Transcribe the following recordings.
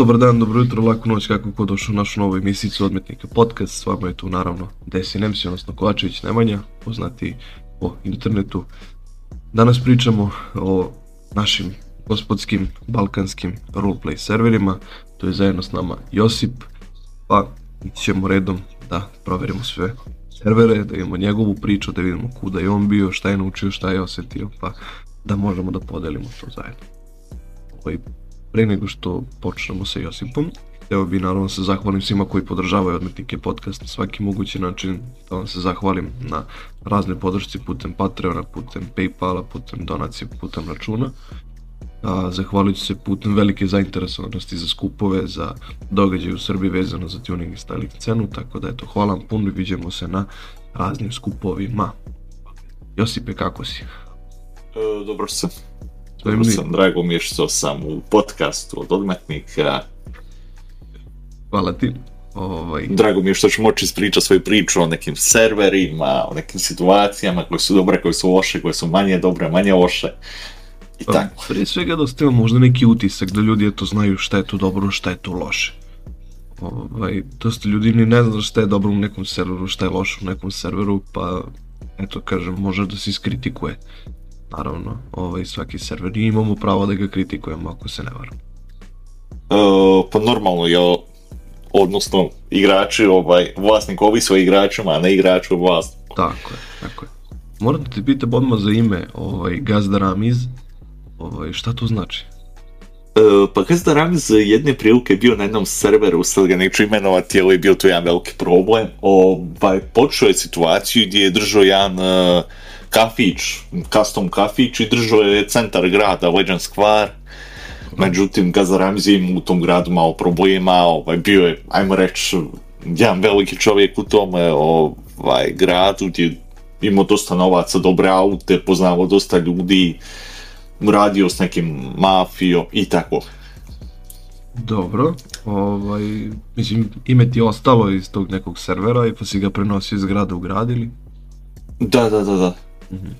Dobar dan, dobro jutro, laku noć, kako ko došao u našu novu emisicu Odmetnika podcast. S vama je tu naravno Desin MC, odnosno Kovačević Nemanja, poznati po internetu. Danas pričamo o našim gospodskim balkanskim roleplay serverima. To je zajedno s nama Josip, pa ćemo redom da proverimo sve servere, da imamo njegovu priču, da vidimo kuda je on bio, šta je naučio, šta je osetio, pa da možemo da podelimo to zajedno. Ovo Pre nego što počnemo sa Josipom, hteo bi naravno da se zahvalim svima koji podržavaju Odmetnike podcast na svaki mogući način, da vam se zahvalim na razne podršci putem Patreona, putem Paypala, putem donacije, putem računa. A, zahvalit ću se putem velike zainteresovanosti za skupove, za događaje u Srbiji vezano za tuning i styling cenu, tako da eto, hvala vam puno i vidimo se na raznim skupovima. Josipe, kako si? E, dobro sam. To je sam, drago mi je što sam u podcastu od odmetnika. Hvala ti. Ovaj... Drago mi je što ću moći ispričati svoju priču o nekim serverima, o nekim situacijama koje su dobre, koje su loše, koje su manje dobre, manje loše. I pa, tako. Prije svega da ste možda neki utisak da ljudi eto znaju šta je tu dobro, šta je tu loše. Ovaj, dosta ljudi ni ne zna šta je dobro u nekom serveru, šta je loše u nekom serveru, pa eto kažem, može da se iskritikuje naravno, ovaj, svaki server i imamo pravo da ga kritikujemo ako se ne varam. Uh, pa normalno, je odnosno igrači, ovaj, vlasnik ovisi o igračima, a ne igrač o vlasniku. Tako je, tako je. Moram da te pitam odmah za ime ovaj, Gazda Ramiz, ovaj, šta to znači? Uh, pa Gazda Ramiz jedne prilike bio na jednom serveru, sad ga neću imenovati, ali je bio to jedan veliki problem. Ovaj, počeo je situaciju gdje je držao jedan uh, kafić, custom kafić i držao je centar grada, Legend Square, međutim Gaza Ramzi u tom gradu malo problema, ovaj, bio je, ajmo reći, jedan veliki čovjek u tome ovaj, gradu gdje je imao dosta novaca, dobre aute, poznavao dosta ljudi, radio s nekim mafijom i tako. Dobro, ovaj, mislim, ime ti ostalo iz tog nekog servera i pa si ga prenosio iz grada u grad ili? Da, da, da, da. Mhm.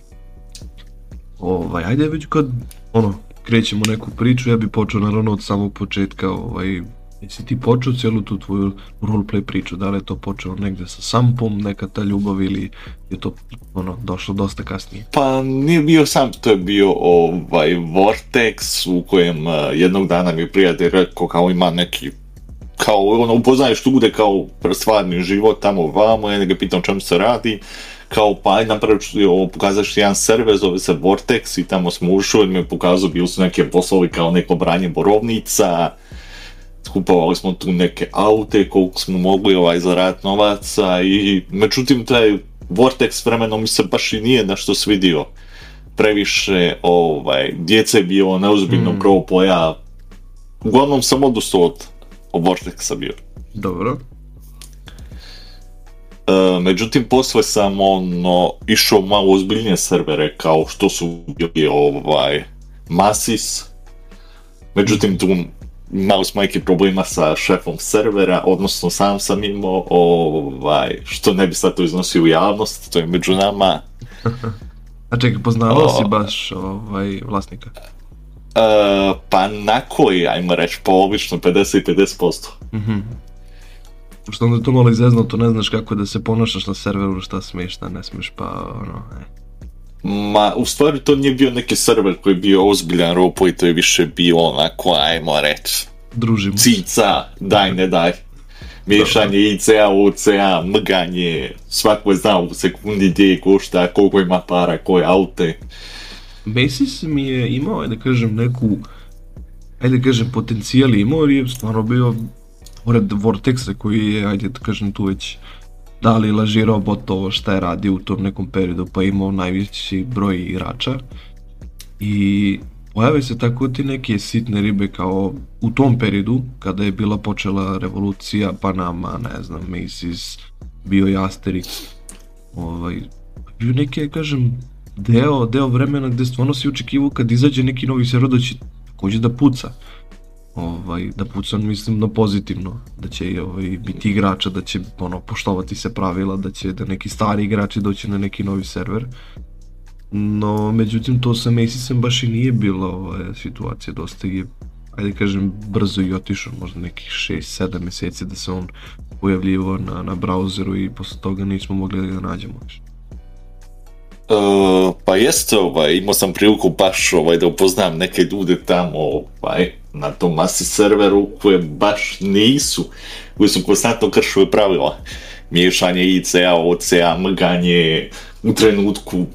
Ovaj, ajde već kad ono, krećemo neku priču, ja bih počeo naravno od samog početka, ovaj, jesi ti počeo cijelu tu tvoju roleplay priču, da li je to počeo negde sa sampom, neka ta ljubav ili je to ono, došlo dosta kasnije? Pa nije bio sam, to je bio ovaj Vortex u kojem uh, jednog dana mi prijatelj rekao kao ima neki kao ono upoznaješ ljude kao stvarni život tamo vamo, ja ga pitam čemu se radi kao pa ajde napravit ću ovo, pokazat jedan server, zove se Vortex i tamo smo ušli, on mi je pokazao, bili su neke poslovi kao neko branje borovnica, skupovali smo tu neke aute, koliko smo mogli ovaj zaraditi novaca i međutim taj Vortex vremenom mi se baš i nije na što svidio previše ovaj, djece je bilo neozbiljno mm. pro playa. Uglavnom sam odustao od, od Vortexa bio. Dobro. E, međutim, posle sam ono, išao malo ozbiljnije servere, kao što su bili ovaj, Masis, međutim, tu imali smo neki problema sa šefom servera, odnosno sam sam imao, ovaj, što ne bi sad to iznosio u javnost, to je među nama. A čekaj, poznavao si baš ovaj, vlasnika? Uh, pa na koji, ajmo reći, polovično 50-50%. Mhm. Mm Pošto onda je to malo izvezno, to ne znaš kako da se ponašaš na serveru, šta smeš, šta ne smeš, pa ono, e. Ma, u stvari to nije bio neki server koji je bio ozbiljan roleplay, to je više bio onako, ajmo reći. Družimo. Cica, daj ne daj. Mješanje ICA, OCA, mganje, svako je znao u sekundi gdje je košta, koliko ima para, koje aute. Basis mi je imao, da kažem, neku, ajde kažem, potencijal imao jer je stvarno bio pored Vortexa koji je, ajde da kažem tu već da li lažirao bot ovo šta je radio u tom nekom periodu pa imao najveći broj igrača i pojave se tako ti neke sitne ribe kao u tom periodu kada je bila počela revolucija Panama, ne znam, Macy's, bio je Asterix, ovaj, bio neki, kažem, deo, deo vremena gde stvarno si očekivao kad izađe neki novi server da će takođe da puca ovaj, da pucam, mislim na pozitivno, da će ovaj, biti igrača, da će ono, poštovati se pravila, da će da neki stari igrači doći na neki novi server. No, međutim, to sa Mesisem baš i nije bila ovaj, situacija, dosta je ajde kažem, brzo i otišao, možda nekih 6-7 meseci da se on pojavljivao na, na brauzeru i posle toga nismo mogli da ga nađemo još. Uh, e, pa jeste, ovaj, imao sam priliku baš ovaj, da upoznam neke ljude tamo, ovaj, na tom masi serveru koje baš nisu, koji su konstantno kršile pravila. Miješanje ICA, OCA, mrganje, u trenutku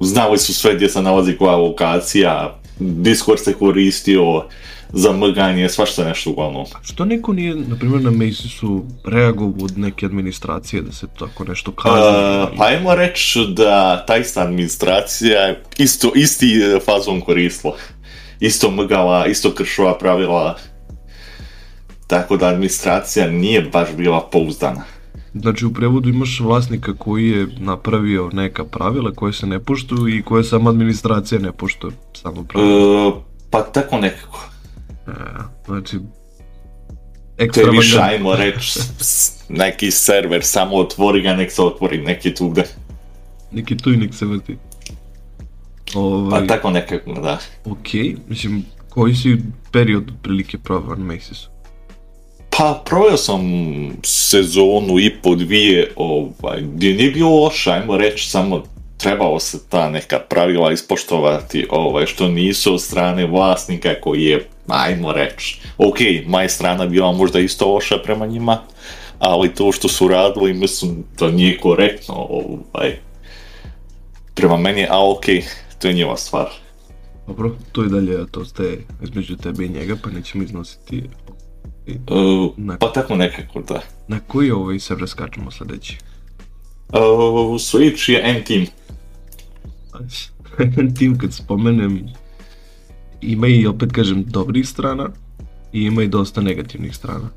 znali su sve gdje se nalazi koja lokacija, Discord se koristio za mrganje, svašta nešto uglavnom. Što niko nije, na primjer, na Macysu reagovao od neke administracije da se tako nešto kaže? Uh, pa ajmo reći da ta ista administracija isto, isti fazom koristila isto mgala, isto kršova pravila, tako da administracija nije baš bila pouzdana. Znači u prevodu imaš vlasnika koji je napravio neka pravila koje se ne poštuju i koje sama administracija ne poštuje. Samo pravila. E, pa tako nekako. E, znači ekstra Te više ajmo reći neki server, samo otvori ga, nek se otvori neki tu gde. Neki tu i nek se vrti. Ovaj, pa tako nekako, da. Ok, mislim, koji si period prilike probao na Macy'su? Pa, proveo sam sezonu i po dvije, ovaj, gdje nije bilo loše, ajmo reći, samo trebao se ta neka pravila ispoštovati, ovaj, što nisu od strane vlasnika koji je, ajmo reći, ok, moja strana bila možda isto loša prema njima, ali to što su radili, mislim, da nije korektno, ovaj, prema meni, a ok, to je njeva stvar. Dobro, to i dalje to ostaje između tebe i njega, pa nećemo iznositi. I, uh, na... Pa tako nekako, da. Na koji ovaj se preskačemo sledeći? Uh, Switch je M-Team. M-Team kad spomenem, ima i opet kažem dobrih strana i ima i dosta negativnih strana.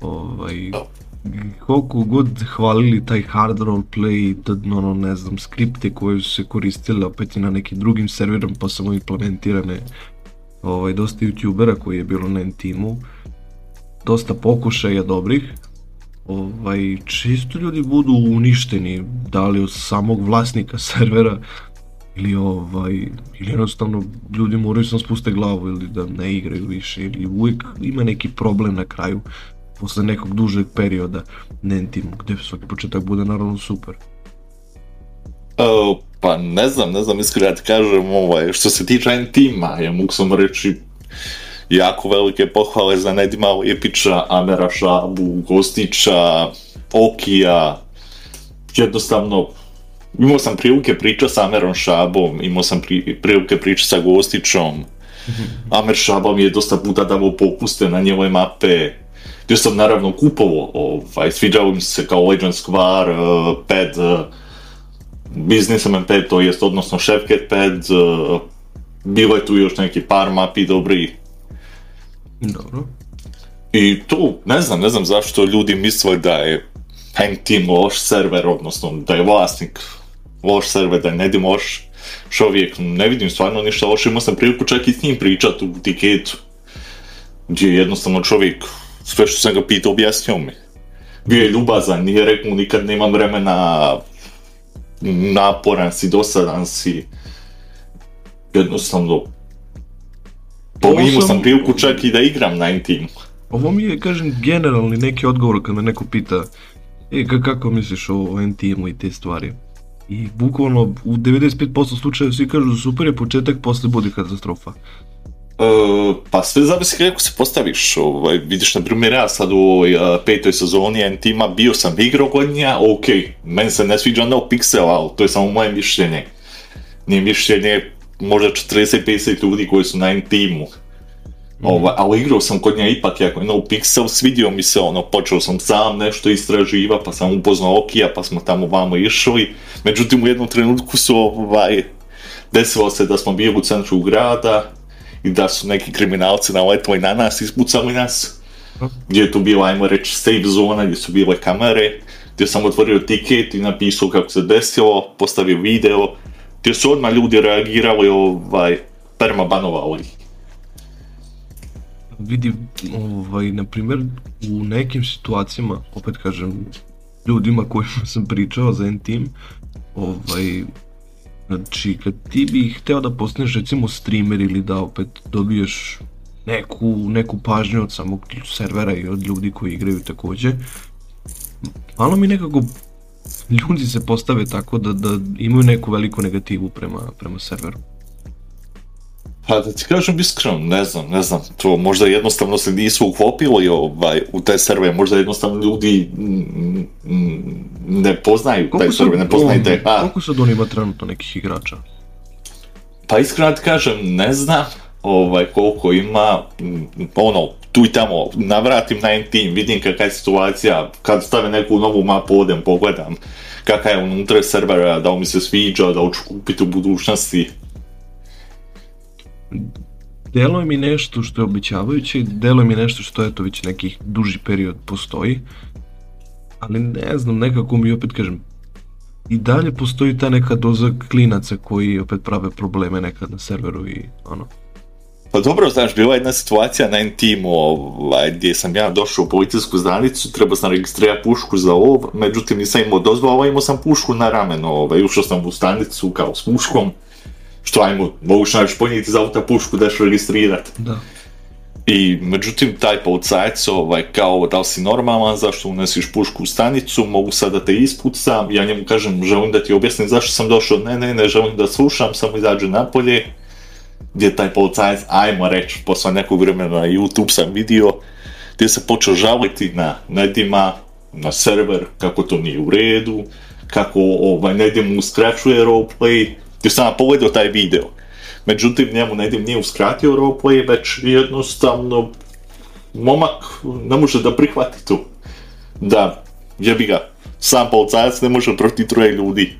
Ovaj, koliko god hvalili taj hard play i ono, ne znam, skripte koje su se koristile opet i na nekim drugim serverom pa samo implementirane ovaj, dosta youtubera koji je bilo na timu dosta pokušaja dobrih ovaj, čisto ljudi budu uništeni da li od samog vlasnika servera ili ovaj ili jednostavno ljudi moraju sam spuste glavu ili da ne igraju više ili uvijek ima neki problem na kraju posle nekog dužeg perioda na intimu, gde svaki početak bude naravno super. O, e, pa ne znam, ne znam iskreno da ti kažem, ovaj, što se tiče intima, ja mogu sam reći jako velike pohvale za Nedima Lijepića, Amera Šabu, Gostića, Okija, jednostavno imao sam prilike priča sa Amerom Šabom, imao sam pri, prilike priča sa Gostićom, mhm. Amer Šaba je dosta puta davo popuste na njeve mape, gdje sam naravno kupovo, ovaj, sviđao mi se kao Legend Square, uh, pad, uh, Businessman pad, to jest odnosno Chefcat pad, uh, eh, bilo je tu još neki par mapi dobri. Dobro. I tu, ne znam, ne znam zašto ljudi misle da je Hang Team loš server, odnosno da je vlasnik loš server, da je Nedim loš čovjek, ne vidim stvarno ništa loše, imao sam priliku čak i s njim pričati u tiketu, gdje je jednostavno čovjek sve što sam ga pitao objasnio mi. Bio je ljubazan, nije rekao nikad nemam vremena, naporan si, dosadan si. Jednostavno, pomimo sam, sam priliku čak i da igram na intimu. Ovo mi je, kažem, generalni neki odgovor kad me neko pita e, kako misliš o, o NTM-u i te stvari. I bukvalno u 95% slučajeva svi kažu super je početak, posle bude katastrofa. Uh, pa sve zavisi kako se postaviš. Ovaj, vidiš, na primjer, ja sad u ovoj uh, petoj sezoni Antima bio sam godinja, ok, meni se ne sviđa no pixel, ali to je samo moje mišljenje. Nije mišljenje možda 40-50 ljudi koji su na Antimu. Mm. Ovaj, ali igrao sam kod nje ipak jako no pixel, svidio mi se ono, počeo sam sam nešto istraživa, pa sam upoznao Okija, pa smo tamo vamo išli. Međutim, u jednom trenutku su ovaj, desilo se da smo bili u centru grada, i da su neki kriminalci naletali na ovaj nas, ispucali nas, gdje je tu bila, ajmo reći, safe zona, gdje su bile kamere, gdje sam otvorio tiket i napisao kako se desilo, postavio video, gdje su odmah ljudi reagirali, ovaj, permabanovali ih. Vidi, ovaj, na primjer, u nekim situacijama, opet kažem, ljudima kojima sam pričao za en tim, ovaj, Znači, kad ti bi hteo da postaneš recimo streamer ili da opet dobiješ neku, neku pažnju od samog servera i od ljudi koji igraju takođe, malo mi nekako ljudi se postave tako da, da imaju neku veliku negativu prema, prema serveru. Pa da ti kažem iskreno, ne znam, ne znam, to možda jednostavno se nisu uklopili ovaj, u te serve, možda jednostavno ljudi ne poznaju koliko taj serve, ne poznaju on, te... A. Koliko sad on ima trenutno nekih igrača? Pa iskreno da ti kažem, ne znam ovaj, koliko ima, ono, tu i tamo, navratim na team vidim kakva je situacija, kad stave neku novu mapu, odem, pogledam kakva je unutra servera, da li mi se sviđa, da hoću kupiti u budućnosti, Delo mi nešto što je običavajuće, delo mi nešto što eto već nekih duži period postoji, ali ne znam, nekako mi opet kažem, i dalje postoji ta neka doza klinaca koji opet prave probleme nekad na serveru i ono. Pa dobro, znaš, bila je jedna situacija na N-timu ovaj, gdje sam ja došao u policijsku zdanicu, trebao sam registrirati pušku za ovo, međutim nisam imao dozvolu, ovaj imao sam pušku na ramenu, ovaj, ušao sam u stanicu kao s puškom, što ajmo, moguš najviše ponijeti za auta pušku daš registrirati. Da. I međutim, taj policajac, ovaj, kao da li si normalan, zašto unesiš pušku u stanicu, mogu sad da te ispucam, ja njemu kažem, želim da ti objasnim zašto sam došao, ne, ne, ne, želim da slušam, samo izađe napolje, gdje taj policajac, ajmo reći, posle nekog vremena na YouTube sam vidio, gdje se počeo žaliti na nedima, na server, kako to nije u redu, kako ovaj, nedim uskraćuje roleplay, jer sam ja pogledao taj video. Međutim, njemu ne nije uskratio roleplay, već jednostavno momak ne može da prihvati tu. Da, jebi ga, sam policajac ne može protiv troje ljudi.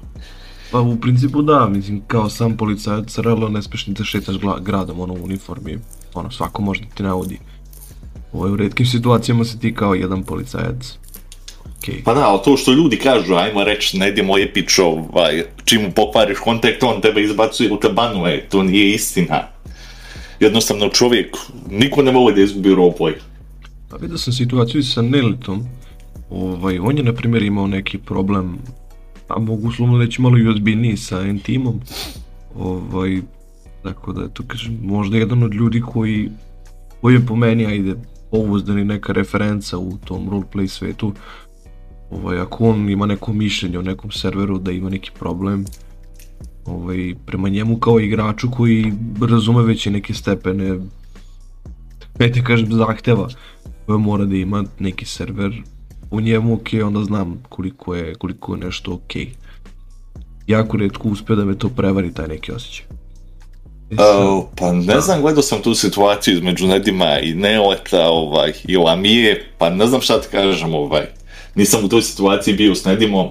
Pa u principu da, mislim, kao sam policajac, relo realno nespešnice da šetaš gradom, ono, u uniformi, ono, svako možda ti navodi. Ovo, u redkim situacijama si ti kao jedan policajac Okay. Pa da, ali to što ljudi kažu, ajmo reći, ne idemo epič, ovaj, čim mu pokvariš kontakt, on tebe izbacuje u tabanuje, to nije istina. Jednostavno čovjek, niko ne voli da izgubi roboj. Pa vidio sam situaciju sa Nelitom, ovaj, on je na primjer imao neki problem, pa mogu slobodno reći malo i ozbiljniji sa intimom, ovaj, tako da, to kažem, možda jedan od ljudi koji, koji je po meni, ajde, pouzdani neka referenca u tom roleplay svetu, Ovaj, ako on ima neko mišljenje o nekom serveru da ima neki problem, ovaj, prema njemu kao igraču koji razume već i neke stepene, ja ti kažem, zahteva koje mora da ima neki server u njemu, ok, onda znam koliko je, koliko je nešto ok. Jako redko uspe da me to prevari taj neki osjećaj. Uh, pa ne znam, gledao sam tu situaciju između Nedima i Neleta ovaj, i Lamije, pa ne znam šta ti kažem, ovaj, nisam u toj situaciji bio s Nedimom,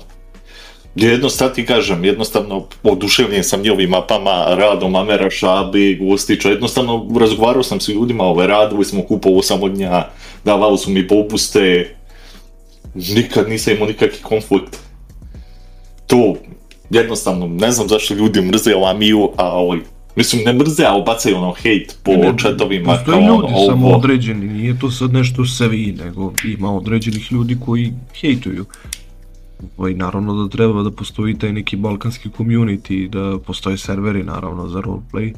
Jednostavno ti kažem, jednostavno oduševljen sam njihovim mapama, radom Amera Šabi, Gostića, jednostavno razgovarao sam s ljudima, ove, ovaj, radili smo kupovo sam od nja, davali su mi popuste, nikad nisam imao nikakvi konflikt. To, jednostavno, ne znam zašto ljudi mrze Lamiju, a ovaj, Mislim, ne mrze, ali bacaju ono hejt po ne, četovima. Postoji kao ljudi ono, samo određeni, nije to sad nešto svi, nego ima određenih ljudi koji hejtuju. I ovaj, naravno da treba da postoji taj neki balkanski community, da postoje serveri naravno za roleplay.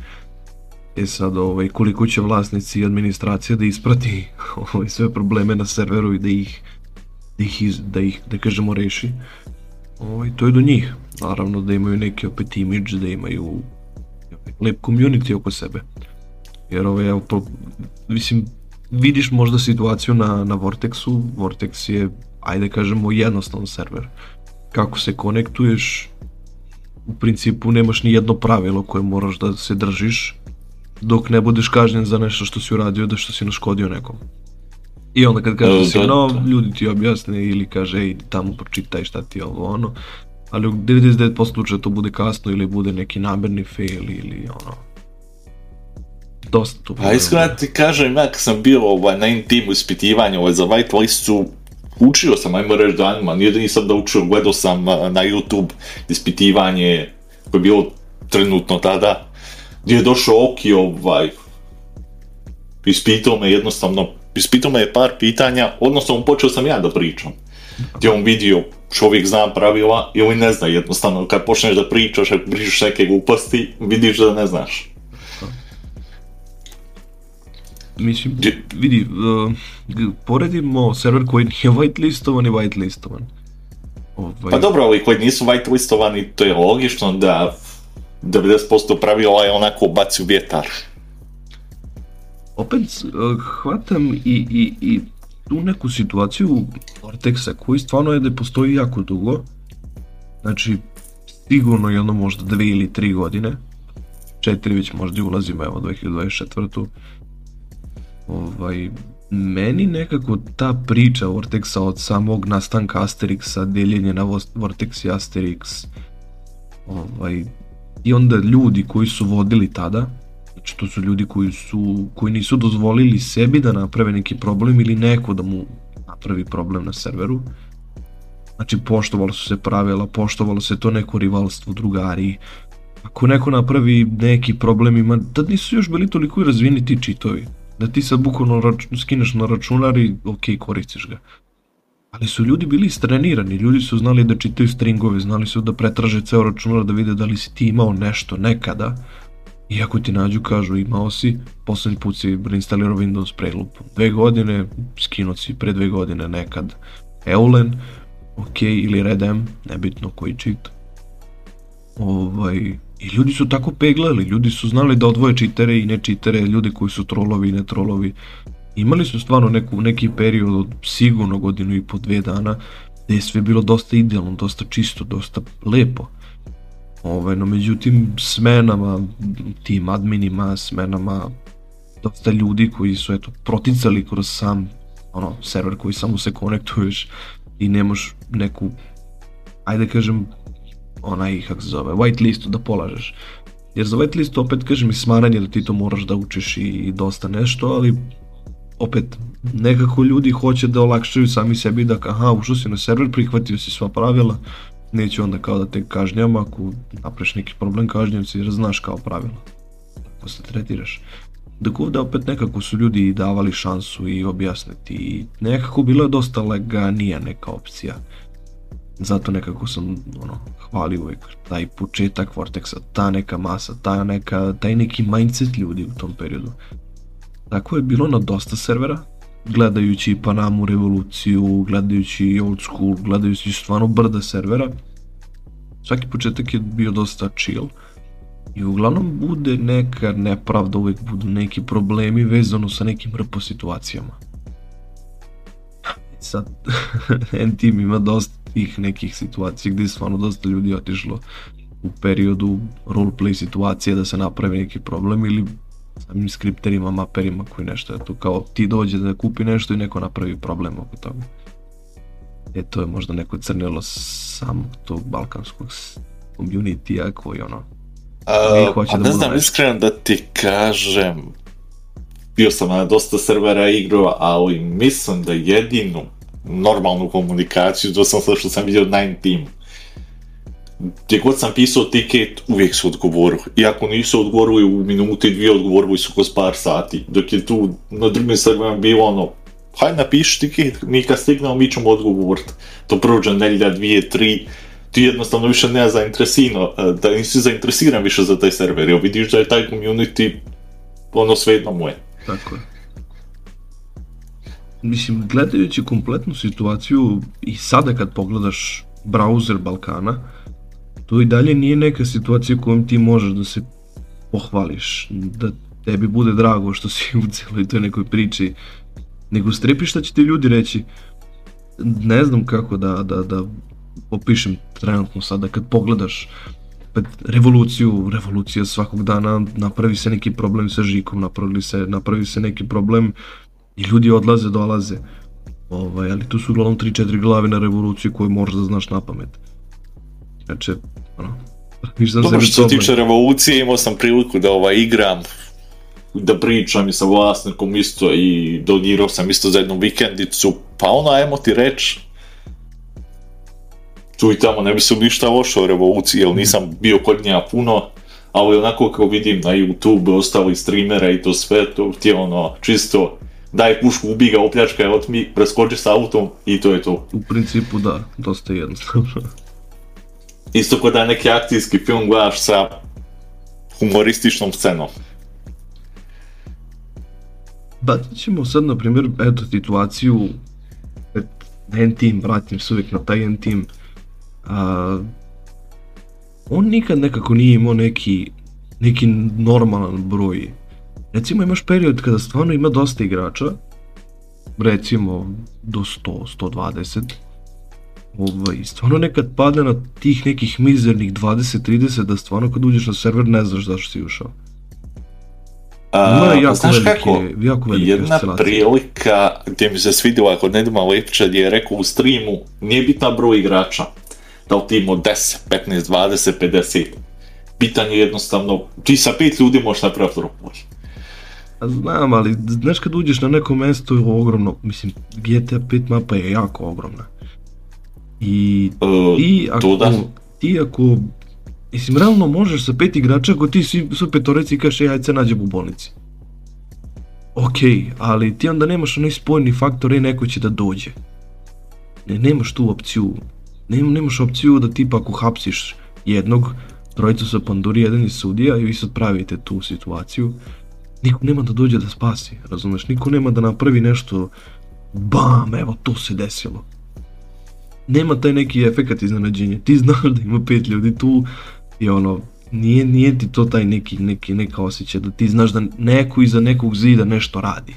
E sad, ovaj, koliko će vlasnici i administracija da isprati ovaj, sve probleme na serveru i da ih, da ih, iz, da ih da kažemo, reši. Ovaj, to je do njih. Naravno da imaju neki opet imidž, da imaju lep community oko sebe. Jer ovo ovaj, je, pro, mislim, vidiš možda situaciju na, na Vortexu, Vortex je, ajde kažemo, jednostavan server. Kako se konektuješ, u principu nemaš ni jedno pravilo koje moraš da se držiš, dok ne budeš kažnjen za nešto što si uradio, da što si naškodio nekom. I onda kad kaže da, da si da, no, da. ljudi ti objasne ili kaže ej tamo pročitaj šta ti je ovo ono, ali u 99% slučaja to bude kasno ili bude neki namerni fail ili ono dosta tu. A iskreno da ti kažem, ja kad sam bio ovaj, na intimu ispitivanju ovaj, za whitelistu, učio sam, ajmo reći danima, da nije da nisam da učio, gledao sam na YouTube ispitivanje koje je bilo trenutno tada, gdje je došao Oki, ovaj, ispitao me jednostavno, ispitao me je par pitanja, odnosno počeo sam ja da pričam, gdje on vidio čovjek zna pravila ili ne zna jednostavno. Kad počneš da pričaš, ako pričaš neke gluposti, vidiš da ne znaš. Mislim, vidi, uh, poredimo server koji nije whitelistovan i whitelistovan. Ovaj... Pa dobro, ali koji nisu whitelistovani, to je logično da 90% pravila je onako baci u vjetar. Opet uh, hvatam i, i, i tu neku situaciju Vortexa koji stvarno je da postoji jako dugo, znači sigurno jedno možda dve ili tri godine, četiri već možda ulazimo evo 2024. Ovaj, meni nekako ta priča Vortexa od samog nastanka Asterixa, deljenje na Vortex i Asterix, ovaj, i onda ljudi koji su vodili tada, Znači, to su ljudi koji, su, koji nisu dozvolili sebi da naprave neki problem ili neko da mu napravi problem na serveru. Znači, poštovalo su se pravila, poštovalo se to neko rivalstvo, drugari. Ako neko napravi neki problem, ima, da nisu još bili toliko razvini ti čitovi. Da ti sad bukvalno račun, skineš na računar i ok, koristiš ga. Ali su ljudi bili istrenirani, ljudi su znali da čitaju stringove, znali su da pretraže ceo računar da vide da li si ti imao nešto nekada Iako ti nađu kažu imao si, poslednji put si reinstalirao Windows prelup. Dve godine, skinuo si pre dve godine nekad Eulen, ok, ili Redem, nebitno koji čit. Ovaj, I ljudi su tako peglali, ljudi su znali da odvoje čitere i ne čitere, ljude koji su trolovi i ne trolovi. Imali su stvarno neku, neki period od sigurno godinu i po dve dana gde je sve bilo dosta idealno, dosta čisto, dosta lepo Ovaj, no međutim, smenama, tim adminima, smenama dosta ljudi koji su eto, proticali kroz sam ono, server koji samo se konektuješ i nemaš neku, ajde kažem, onaj, kako se zove, white listu da polažeš. Jer za white listu opet kažem i smaranje da ti to moraš da učiš i, i dosta nešto, ali opet nekako ljudi hoće da olakšaju sami sebi da aha ušao si na server, prihvatio si sva pravila, neću onda kao da te kažnjam, ako napreš neki problem kažnjam se jer znaš kao pravilo, ako se tretiraš. Dok da ovde da opet nekako su ljudi davali šansu i objasniti i nekako bilo je dosta leganija neka opcija. Zato nekako sam ono, hvali uvijek taj početak Vortexa, ta neka masa, ta neka, taj neki mindset ljudi u tom periodu. Tako je bilo na dosta servera, gledajući Panamu revoluciju, gledajući old school, gledajući stvarno brda servera, svaki početak je bio dosta chill. I uglavnom bude neka nepravda, uvek budu neki problemi vezano sa nekim RP situacijama. Sad, N-Team ima dosta tih nekih situacija gde je stvarno dosta ljudi otišlo u periodu roleplay situacije da se napravi neki problem ili samim skripterima, maperima koji nešto je tu kao ti dođe da kupi nešto i neko napravi problem oko toga. E to je možda neko crnilo samo tog balkanskog community-a koji ono a, hoće a da pa ne znam nešto. iskreno da ti kažem bio sam na dosta servera igrao, ali mislim da jedinu normalnu komunikaciju, to sam slušao, sam vidio Nine Team gdje god sam pisao tiket, uvijek su I ako nisu odgovorili u minuti, dvije odgovorili su kroz par sati. Dok je tu na drugim serverima bilo ono, hajde napiši tiket, mi kad stignemo mi ćemo odgovoriti. To prođe nelja, dvije, tri, ti jednostavno više ne zainteresino, e, da nisi zainteresiran više za taj server, jer vidiš da je taj community ono svejedno moje. Tako je. Mislim, gledajući kompletnu situaciju i sada kad pogledaš browser Balkana, to i dalje nije neka situacija kojom ti možeš da se pohvališ, da tebi bude drago što si u celoj toj nekoj priči, nego strepiš šta će ti ljudi reći. Ne znam kako da, da, da opišem trenutno sada kad pogledaš opet revoluciju, revolucija svakog dana, napravi se neki problem sa Žikom, napravi se, napravi se neki problem i ljudi odlaze, dolaze. Ovaj, ali tu su uglavnom 3-4 glave na revoluciji koje možeš da znaš na pamet. Znači, ono, ništa Dobro, što se tiče revolucije, imao sam priliku da ovaj, igram, da pričam i sa vlasnikom isto i donirao sam isto za jednu vikendicu, pa ono, ajmo ti reći, tu i tamo ne bi se ništa lošo o revoluciji, jer nisam mhm. bio kod nja puno, ali onako kako vidim na YouTube ostali streamera i to sve, to ti ono, čisto, daj pušku, ubi ga, opljačkaj, otmi, preskoči sa autom i to je to. U principu da, dosta jednostavno isto kod da je neki akcijski film gledaš sa humorističnom scenom. Bacit ćemo sad, na primjer, eto, situaciju pred N-team, vratim se uvijek na taj N-team. on nikad nekako nije imao neki, neki normalan broj. Recimo imaš period kada stvarno ima dosta igrača, recimo do 100, 120, ovaj, stvarno nekad padne na tih nekih mizernih 20-30 da stvarno kad uđeš na server ne znaš zašto si ušao. A, pa jako pa, znaš velike, kako, jako velike jedna oscilacije. prilika gdje mi se svidila kod Nedima Lepča gdje je rekao u streamu nije bitna broj igrača, da li ti imao 10, 15, 20, 50. Pitanje je jednostavno, ti sa pet ljudi možeš napraviti rupoj. Znam, ali znaš kad uđeš na neko mesto je ogromno, mislim, GTA 5 mapa je jako ogromna. I uh, ti, ako, da. ti ako, mislim, realno možeš sa pet igrača, ako ti svi, su petorici i kažeš, ej, ajde se nađem u bolnici. Ok, ali ti onda nemaš onaj spojni faktor, ej, neko će da dođe. Ne, nemaš tu opciju, Nema, nemaš opciju da tipa ako hapsiš jednog, trojicu sa panduri, jedan je sudija i vi sad pravite tu situaciju. Niko nema da dođe da spasi, razumeš? Niko nema da napravi nešto, bam, evo to se desilo nema taj neki efekat iznenađenja. Ti znaš da ima pet ljudi tu i ono, nije, nije ti to taj neki, neki, neka osjećaj da ti znaš da neko iza nekog zida nešto radi.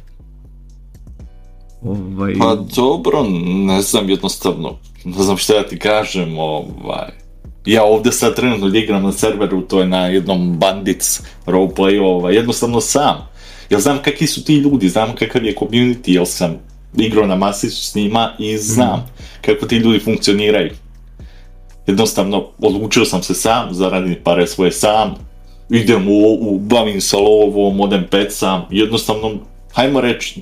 Ovaj... Pa dobro, ne znam jednostavno, ne znam šta ja ti kažem, ovaj... Ja ovde sad trenutno igram na serveru, to je na jednom bandits roleplay, ovaj, jednostavno sam. Ja znam kakvi su ti ljudi, znam kakav je community, jel sam igrao na Masić s njima i mhm. znam mm. kako ti ljudi funkcioniraju. Jednostavno, odlučio sam se sam, zaradim pare svoje sam, idem u ovu, bavim se lovom, odem pecam, jednostavno, hajmo reći,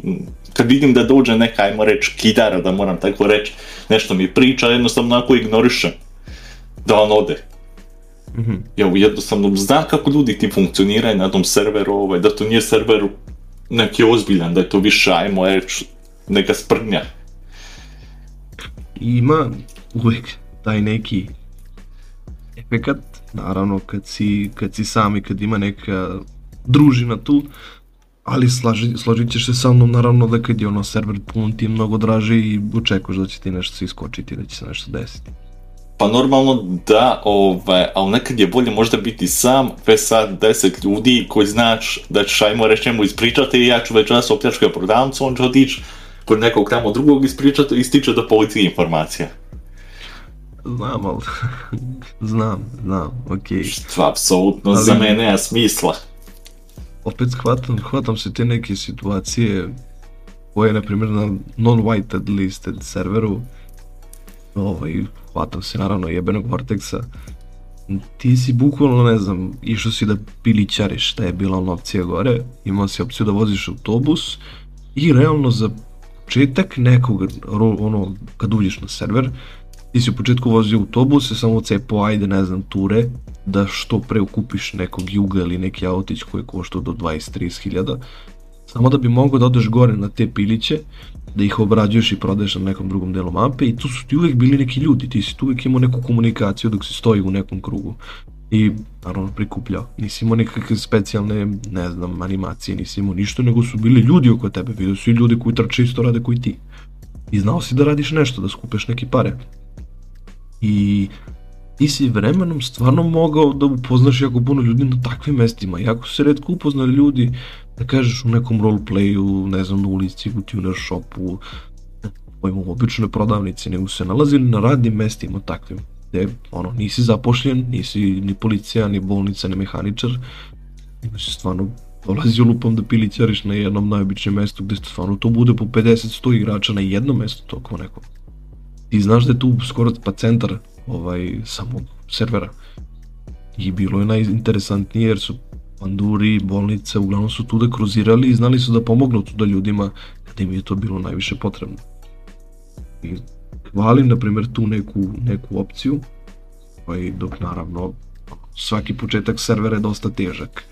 kad vidim da dođe neka, ajmo reći, kidara, da moram tako reći, nešto mi priča, jednostavno ako ignorišem, da on ode. Mm-hmm. Ja jednostavno znam kako ljudi ti funkcioniraju na tom serveru, ovaj, da to nije server neki ozbiljan, da je to više, ajmo reći, neka sprnja. Ima uvek taj neki efekat, naravno kad si, kad si sam i kad ima neka družina tu, ali slaži, složit ćeš se sa mnom naravno da kad je ono server pun ti mnogo draže i očekuješ da će ti nešto se iskočiti, da će se nešto desiti. Pa normalno da, ovaj, ali nekad je bolje možda biti sam, već sad 10 ljudi koji znaš da ćeš ajmo reći njemu ispričati ja ću večeras opljačkati prodavnicu, on će otići kod nekog tamo drugog ispričati i stiče do policije informacija. Znam, ali... znam, znam, okej. Okay. Što apsolutno ali... za mene nema smisla. Opet hvatam, hvatam se te neke situacije koje na primjer, na non-whited listed serveru ovaj, hvatam se naravno jebenog Vortexa ti si bukvalno, ne znam, išao si da pilićariš šta je bila ona opcija gore, imao si opciju da voziš autobus i realno za početak nekog, ono, kad uđeš na server, ti si u početku vozio autobuse, samo cepo, ajde, ne znam, ture, da što pre ukupiš nekog juga ili neki autić koji je koštao do 20-30 hiljada, samo da bi mogao da odeš gore na te piliće, da ih obrađuješ i prodaješ na nekom drugom delu mape i tu su ti uvek bili neki ljudi, ti si tu uvek imao neku komunikaciju dok si stoji u nekom krugu i naravno prikupljao. Nisi imao nekakve specijalne, ne znam, animacije, nisi imao ništa, nego su bili ljudi oko tebe, vidio su i ljudi koji trče isto rade koji ti. I znao si da radiš nešto, da skupeš neke pare. I ti si vremenom stvarno mogao da upoznaš jako puno ljudi na takvim mestima. Jako se redko upoznali ljudi, da kažeš u nekom roleplayu, ne znam, na ulici, u tuner shopu, pojmu, obične prodavnice, nego se nalazili na radnim mestima takvim gde ono, nisi zapošljen, nisi ni policija, ni bolnica, ni mehaničar, nego si stvarno dolazi lupom da pilićariš na jednom najobičnijem mestu gde stvarno to bude po 50-100 igrača na jedno mesto to neko. Ti znaš da je tu skoro pa centar ovaj, samog servera. I bilo je najinteresantnije jer su panduri, bolnice, uglavnom su tu da kruzirali i znali su da pomognu tu da ljudima kada im je to bilo najviše potrebno. I Valim, na primjer, tu neku, neku opciju, ovaj, dok naravno svaki početak servera je dosta težak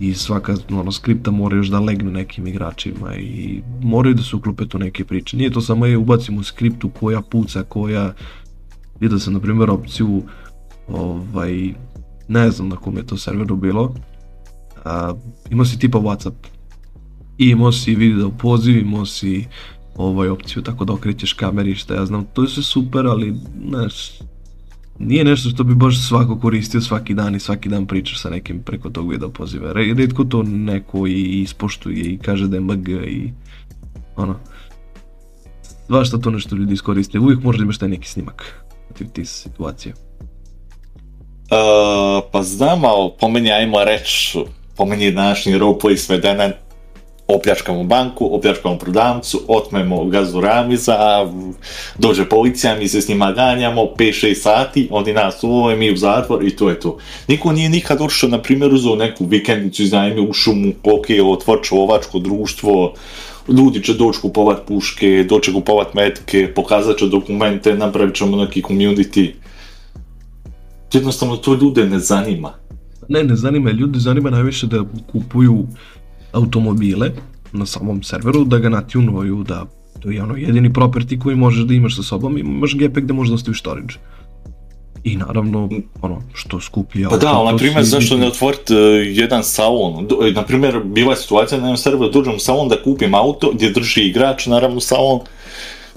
i svaka ono, skripta mora još da legne nekim igračima i moraju da se uklope tu neke priče. Nije to samo je ubacimo skriptu koja puca, koja... Vidio sam, na primjer, opciju ovaj, ne znam na kom je to serveru bilo, a, imao si tipa Whatsapp, i imao si video poziv, imao si ovaj opciju tako da okrećeš kamer i šta ja znam. To je sve super, ali znaš, nije nešto što bi baš svako koristio svaki dan i svaki dan pričaš sa nekim preko tog video da poziva. Redko to neko i ispoštuje i kaže da je MG i ono. Svašta to nešto ljudi iskoriste. Uvijek možda imaš taj neki snimak protiv ti situacije. Uh, pa znam, ali po meni ajmo reći, po meni je današnji roleplay sveden opljačkamo banku, opljačkamo prodavcu, otmemo gazu Ramiza, dođe policija, mi se s njima ganjamo, 5-6 sati, oni nas uvoje, mi u zatvor i to je to. Niko nije nikad došao, na primjer, uzeo neku vikendicu, iznajmi u šumu, koke, otvrču ovačko društvo, ljudi će doći kupovat puške, doći kupovat metke, pokazat će dokumente, napravit ćemo neki community. Jednostavno, to ljude ne zanima. Ne, ne zanima, ljudi zanima najviše da kupuju uh, automobile na samom serveru, da ga natjunuju, da to je ono jedini property koji možeš da imaš sa sobom, imaš gepek da možeš da ostaviš storage. I naravno, ono, što skuplje... Pa da, ali na primjer, zašto ne otvoriti uh, e, jedan salon? E, na primjer, bila je situacija na jednom serveru, da dođem u salon da kupim auto gdje drži igrač, naravno salon,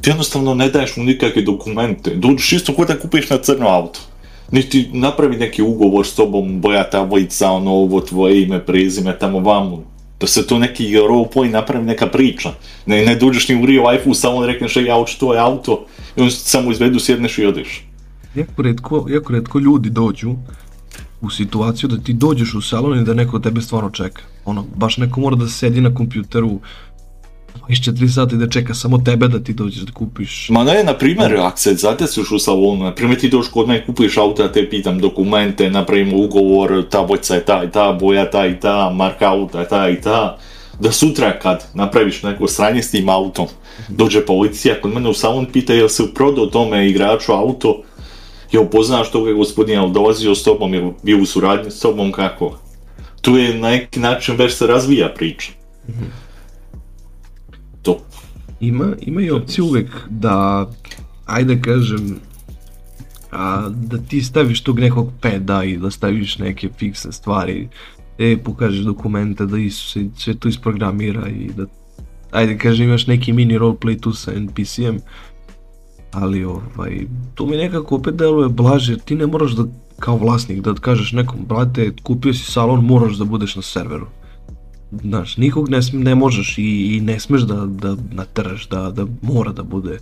ti jednostavno ne daješ mu nikakve dokumente. Dođeš isto kod da kupiš na crno auto niti napravi neki ugovor s tobom, boja tablica, ono, ovo tvoje ime, prezime, tamo vamo, da se to neki roleplay napravi neka priča. Ne, ne duđeš ni u real life-u, samo rekneš ja hoću tvoje auto i on samo izvedu, sjedneš i odeš. Jako redko, jako redko ljudi dođu u situaciju da ti dođeš u salon i da neko tebe stvarno čeka. Ono, baš neko mora da sedi na kompjuteru, 24 sata i da čeka samo tebe da ti dođeš da kupiš. Ma ne, na primjer, no. ako se zatesuješ u salonu, na primjer ti doš kod mene kupiš auto, ja te pitam dokumente, napravimo ugovor, ta boca je ta i ta, boja ta i ta, marka auta je ta i ta, da sutra kad napraviš neko sranje s tim autom, dođe policija kod mene u salon, pita jel se prodao tome igraču auto, je upoznaš toga gospodina, ali dolazio s tobom, je bio u suradnji s tobom, kako? Tu je na neki način već se razvija priča. Mm-hmm. Ima, ima i opciju uvek da, ajde da kažem, a, da ti staviš tog nekog peda i da staviš neke fiksne stvari, e, pokažeš dokumente, da isu se sve to isprogramira i da, ajde da kažem, imaš neki mini roleplay tu sa NPC-em, ali ovaj, to mi nekako opet deluje blaže, ti ne moraš da kao vlasnik da kažeš nekom, brate, kupio si salon, moraš da budeš na serveru znaš, nikog ne, ne možeš i, i ne smeš da, da nateraš, da, da mora da bude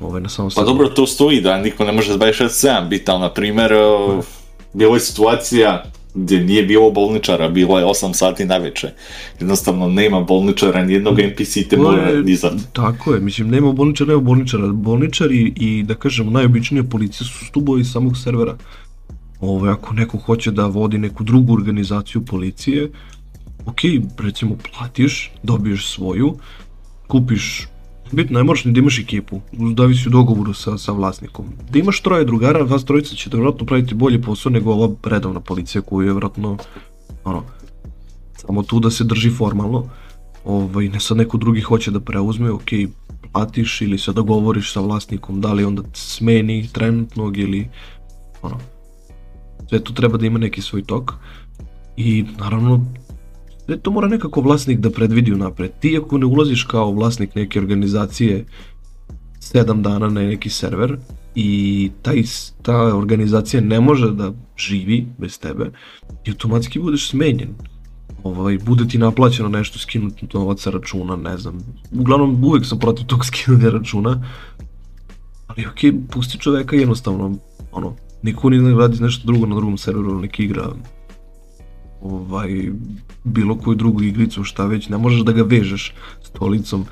ovaj, na samom Pa dobro, to stoji da niko ne može 26-7 biti, ali na primer, uh, bila je situacija gdje nije bilo bolničara, bilo je 8 sati na večer. Jednostavno nema bolničara, nijednog mm. NPC te mora nizat. Tako je, mislim, nema bolničara, nema bolničara. Bolničari i, i da kažemo, najobičnije policije su stubovi samog servera. Ovo, ovaj, ako neko hoće da vodi neku drugu organizaciju policije, ok, recimo platiš, dobiješ svoju, kupiš Bitno, ne moraš ni da imaš ekipu, zavisi u dogovoru sa, sa vlasnikom. Da imaš troje drugara, vas trojica ćete vjerojatno praviti bolji posao nego ova redovna policija koju je vjerojatno ono, samo tu da se drži formalno. Ovaj, ne sad neko drugi hoće da preuzme, ok, platiš ili se dogovoriš sa vlasnikom, da li onda smeni trenutnog ili ono. Sve to treba da ima neki svoj tok. I naravno ne, to mora nekako vlasnik da predvidi unapred. Ti ako ne ulaziš kao vlasnik neke organizacije 7 dana na neki server i ta, ta organizacija ne može da živi bez tebe, i automatski budeš smenjen. Ovaj, bude ti naplaćeno nešto skinuti novac sa računa, ne znam. Uglavnom, uvek sam protiv tog skinuta računa. Ali okej, okay, pusti čoveka jednostavno, ono, niko ne radi nešto drugo na drugom serveru, neki igra ovaj, bilo koju drugu iglicu, šta već, ne možeš da ga vežeš stolicom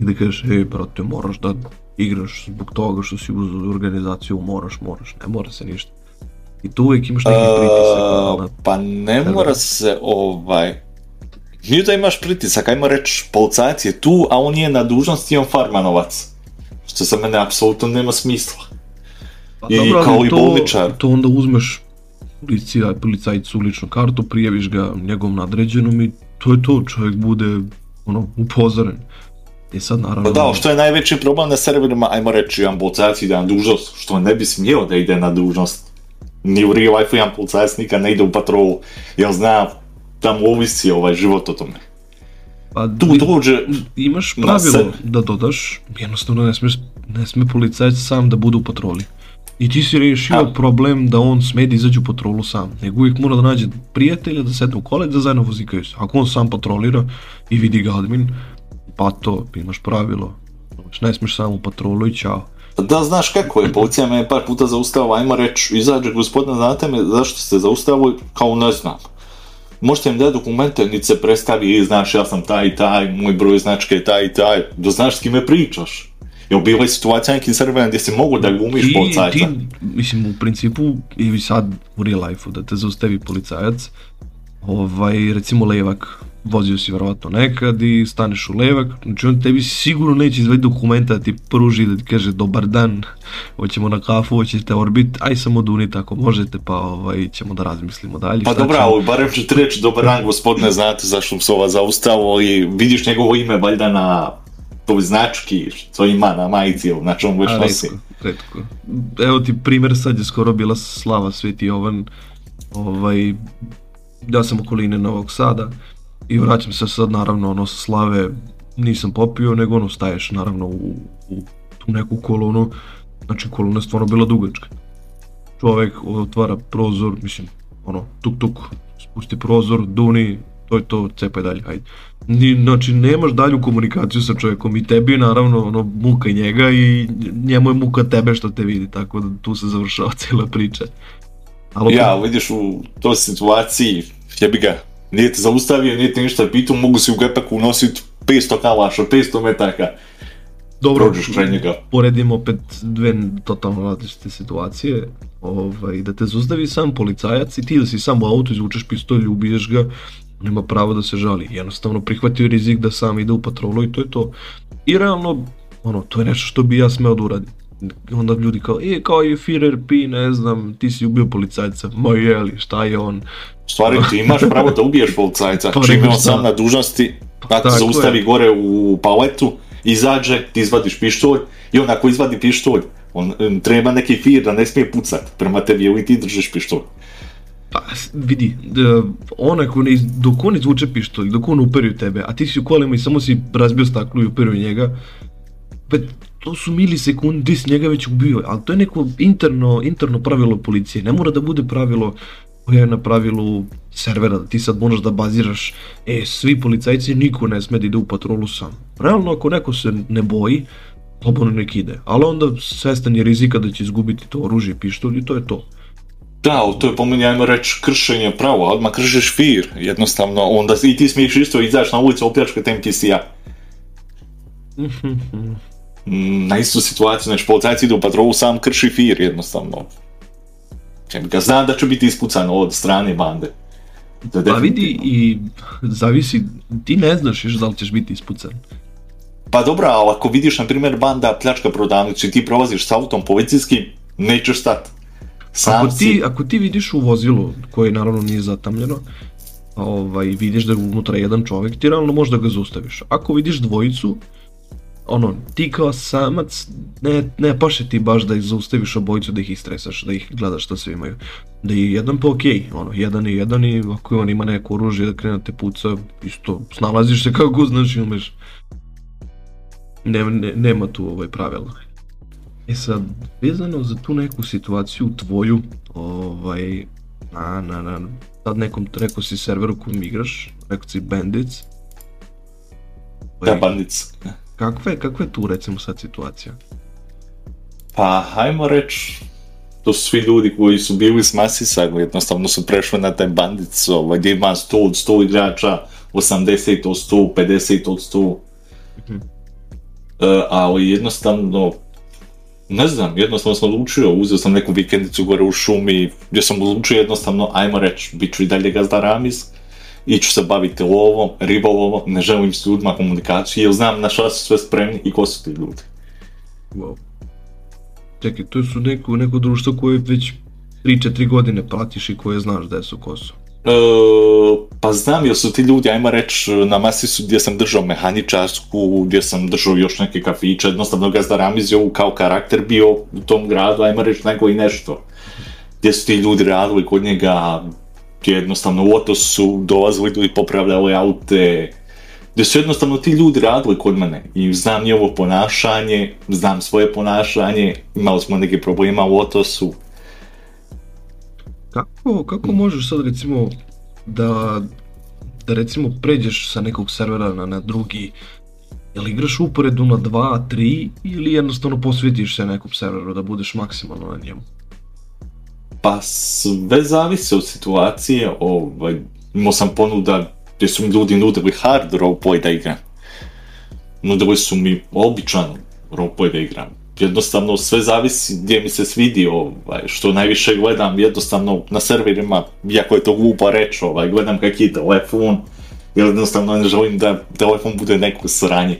i da kažeš, ej brate, moraš da igraš zbog toga što si uz organizaciju, moraš, moraš, ne mora se ništa. I tu uvijek imaš neki pritisak. Uh, pa ne tebe. mora se, ovaj, nije da imaš pritisak, ajmo reći, policajac je tu, a on nije na dužnosti on farma novac. Što za mene apsolutno nema smisla. Pa, I dobro, kao i to, bolničar. To onda uzmeš policija, policajcu ličnu kartu, prijaviš ga njegovom nadređenom i to je to, čovjek bude ono, upozoren. I e sad naravno... Pa da, što je najveći problem na serverima, ajmo reći, jedan policajac ide na dužnost, što ne bi smio da ide na dužnost. Ni u real life jedan policajac nikad ne ide u patrolu, jer zna da mu ovisi ovaj život o tome. Pa, tu di, dođe... Imaš pravilo da dodaš, jednostavno ne smiješ ne sme policajac sam da bude u patroli. I ti si rešio A. problem da on sme da izađe u patrolu sam, nego uvijek mora da nađe prijatelja, da sedne u kole, da zajedno vozikaju se. Ako on sam patrolira i vidi ga admin, pa to, imaš pravilo. Znači, ne smeš samo u patrolu i čao. Da, znaš kako je, policija me par puta zaustavila, ajmo reč, izađe gospodine, znate me, zašto ste zaustavili, kao ne znam. Možete im dati dokumente, niti se predstavi, e, znaš, ja sam taj i taj, moj broj značke je taj i taj, da znaš s kime pričaš. Jel bila je situacija nekim serverima gdje si mogu da glumiš I, policajca? Ti, mislim, u principu, i sad u real life u da te zaustavi policajac, ovaj, recimo levak, vozio si verovatno nekad i staneš u levak, znači on tebi sigurno neće izvedi dokumenta da ti pruži da ti kaže dobar dan, hoćemo na kafu, hoćete orbit, aj samo duni tako možete pa ovaj, ćemo da razmislimo dalje. Pa dobra, ćemo... ali barem ću ti reći dobar dan gospodine, znate zašto se ova zaustavo i vidiš njegovo ime valjda na toj znački što ima na majici, ili na čemu već nosi. Redko, Evo ti primer, sad je skoro bila Slava Sveti Jovan, ovaj, ja sam okoline Novog Sada i vraćam se sad naravno ono Slave, nisam popio, nego ono staješ naravno u, u tu neku kolonu, znači kolona je stvarno bila dugačka. Čovek otvara prozor, mislim, ono, tuk tuk, spusti prozor, duni, to je to, cepaj dalje, hajde. Ni, znači, nemaš dalju komunikaciju sa čovjekom i tebi je naravno ono, muka njega i njemu je muka tebe što te vidi, tako da tu se završava cijela priča. Ali, ja, vidiš u toj situaciji, jebi ga, nije te zaustavio, nije te ništa pitao, mogu si u gepeku unositi 500 kalaša, 500 metaka. Dobro, Prođeš kraj njega. poredimo opet dve totalno različite situacije. Ovaj, da te zustavi sam policajac i ti da si sam u autu, izvučeš pistolj, ubiješ ga nema pravo da se žali, jednostavno prihvatio rizik da sam ide u patrolu i to je to. I realno, ono, to je nešto što bi ja smeo da uradim. Onda ljudi kao, e, kao je Führer P, ne znam, ti si ubio policajca, ma jeli, šta je on? Stvari, ti imaš pravo da ubiješ policajca, pa, čim je on sam na dužnosti, pa, da te zaustavi je. gore u paletu, izađe, ti izvadiš pištolj i on ako izvadi pištolj, on, treba neki fir da ne smije pucat, prema tebi je ti držiš pištolj. Pa vidi, onaj ko ne, dok on izvuče pištolj, dok on uperi u tebe, a ti si u kolima i samo si razbio staklu i uperio njega, pa to su milisekundi, s njega već ubio, ali to je neko interno, interno pravilo policije, ne mora da bude pravilo koje je na pravilu servera, da ti sad moraš da baziraš, e, svi policajci, niko ne sme da ide u patrolu sam. Realno, ako neko se ne boji, slobodno nek ide, ali onda svestan je rizika da će izgubiti to oružje, pištolj i to je to. Da, ali to je po meni, ajmo reći, kršenje prava, odmah kršiš fir, jednostavno, onda i ti smiješ isto izaći na ulicu, opljačkati NPC-a. Mm, na istu situaciju, znači policajci idu u patrolu, sam krši fir, jednostavno. Jer ga zna da će biti ispucan od strane bande. Da pa vidi i zavisi, ti ne znaš još da li ćeš biti ispucan. Pa dobro, ali ako vidiš, na primjer, banda pljačka prodavnicu i ti prolaziš s autom policijskim, nećeš stati Sam ako, si... ti, ako ti vidiš u vozilu, koje naravno nije zatamljeno, ovaj, vidiš da je unutra jedan čovjek, ti realno možda ga zaustaviš. Ako vidiš dvojicu, ono, ti kao samac, ne, ne paše ti baš da ih zaustaviš obojicu, da ih istresaš, da ih gledaš šta sve imaju. Da je jedan pa okej, okay, ono, jedan i jedan i ako on ima neko oružje da, da te puca, isto, snalaziš se kako znaš i umeš. Ne, ne, nema tu ovaj pravila. E sad, vezano za tu neku situaciju tvoju, ovaj, na, na, na, sad nekom, rekao si serveru kom igraš, rekao si Bandits. Ovaj, da, Bandits. Kakva je, kakva je tu recimo sad situacija? Pa, hajmo reći, to su svi ljudi koji su bili s Masisaga, jednostavno su prešli na taj bandic, ovaj, gdje ima 100 od 100 igrača, 80 od 100, 50 od 100, mm -hmm. e, ali jednostavno ne znam, jednostavno sam odlučio, uzeo sam neku vikendicu gore u šumi, gdje sam odlučio jednostavno, ajmo reći, bit ću i dalje gazda Ramis, iću se baviti lovom, ribolovom, ne želim s ljudima komunikaciju, jer znam na šta su sve spremni i ko su ti ljudi. Wow. Čekaj, to su neko, neko društvo koje već 3-4 godine pratiš i koje znaš da su ko su. E, pa znam jer su ti ljudi, ajmo reći, na masi su gdje sam držao mehaničarsku, gdje sam držao još neke kafiće, jednostavno Gazda Ramiz je kao karakter bio u tom gradu, ajmo reći, nego i nešto. Gdje su ti ljudi radili kod njega, gdje jednostavno u oto dolazili ili popravljali aute, gdje su jednostavno ti ljudi radili kod mene i znam njihovo ponašanje, znam svoje ponašanje, imali smo neke problema u otosu, Kako, kako možeš sad recimo da, da recimo pređeš sa nekog servera na, na drugi, jel igraš uporedu na 2, 3 ili jednostavno posvetiš se nekom serveru da budeš maksimalno na njemu? Pa sve zavise od situacije, ovaj, imao sam ponuda gdje su mi ljudi nudili hard roleplay da igram. Nudili su mi običan roleplay da igram jednostavno sve zavisi gdje mi se svidi ovaj, što najviše gledam jednostavno na serverima, jako je to glupa reč, ovaj, gledam kak telefon, jer jednostavno ne želim da telefon bude neko sranje.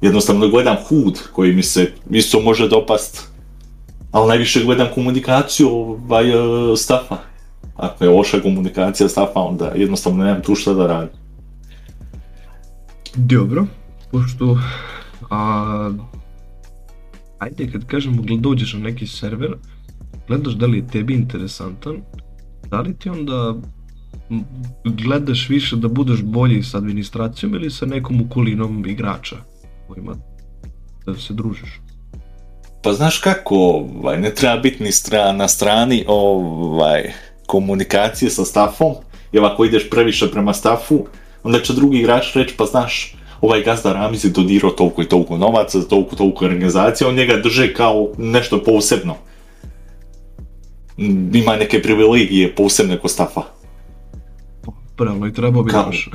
Jednostavno gledam hud koji mi se isto može dopast, ali najviše gledam komunikaciju ovaj, e, stafa. Ako je loša komunikacija stafa, onda jednostavno nemam tu šta da radim. Dobro, pošto a, ajde kad kažemo da na neki server, gledaš da li je tebi interesantan, da li ti onda gledaš više da budeš bolji sa administracijom ili sa nekom ukulinom igrača kojima da se družiš? Pa znaš kako, ovaj, ne treba biti ni stra, na strani ovaj, komunikacije sa stafom, jer ako ideš previše prema stafu, onda će drugi igrač reći, pa znaš, ovaj gazda Ramiz je donirao toliko i toliko novaca, toliko i toliko organizacija, on njega drže kao nešto posebno. Mm, ima neke privilegije posebne ko Stafa. Pravno i trebao bi još.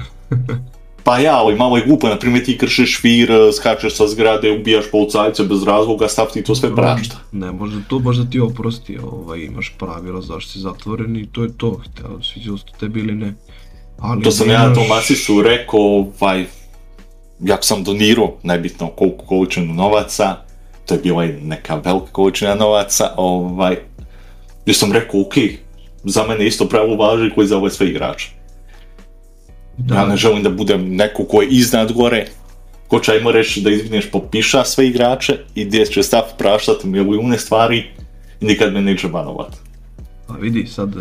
pa ja, ali malo je glupo, na primjer ti kršiš vir, eh, skačeš sa zgrade, ubijaš policajce bez razloga, stav ti to sve prašta. Ne, možda to možda ti oprosti, ovaj, imaš pravila zašto si zatvoren i to je to, htjelo sviđa da se tebi ili ne. Ali to sam ja imaš... Tomasisu rekao, ovaj, jako sam donirao, nebitno koliko količinu novaca, to je bila neka velika količina novaca, ovaj, gdje sam rekao, ok, za mene isto pravo važi koji za ove sve igrače. Da. Ja ne želim da budem neko ko je iznad gore, ko će ajmo reći da izvineš popiša sve igrače i gdje će stav praštati milijune stvari i nikad me neće banovat. Pa vidi sad, eh,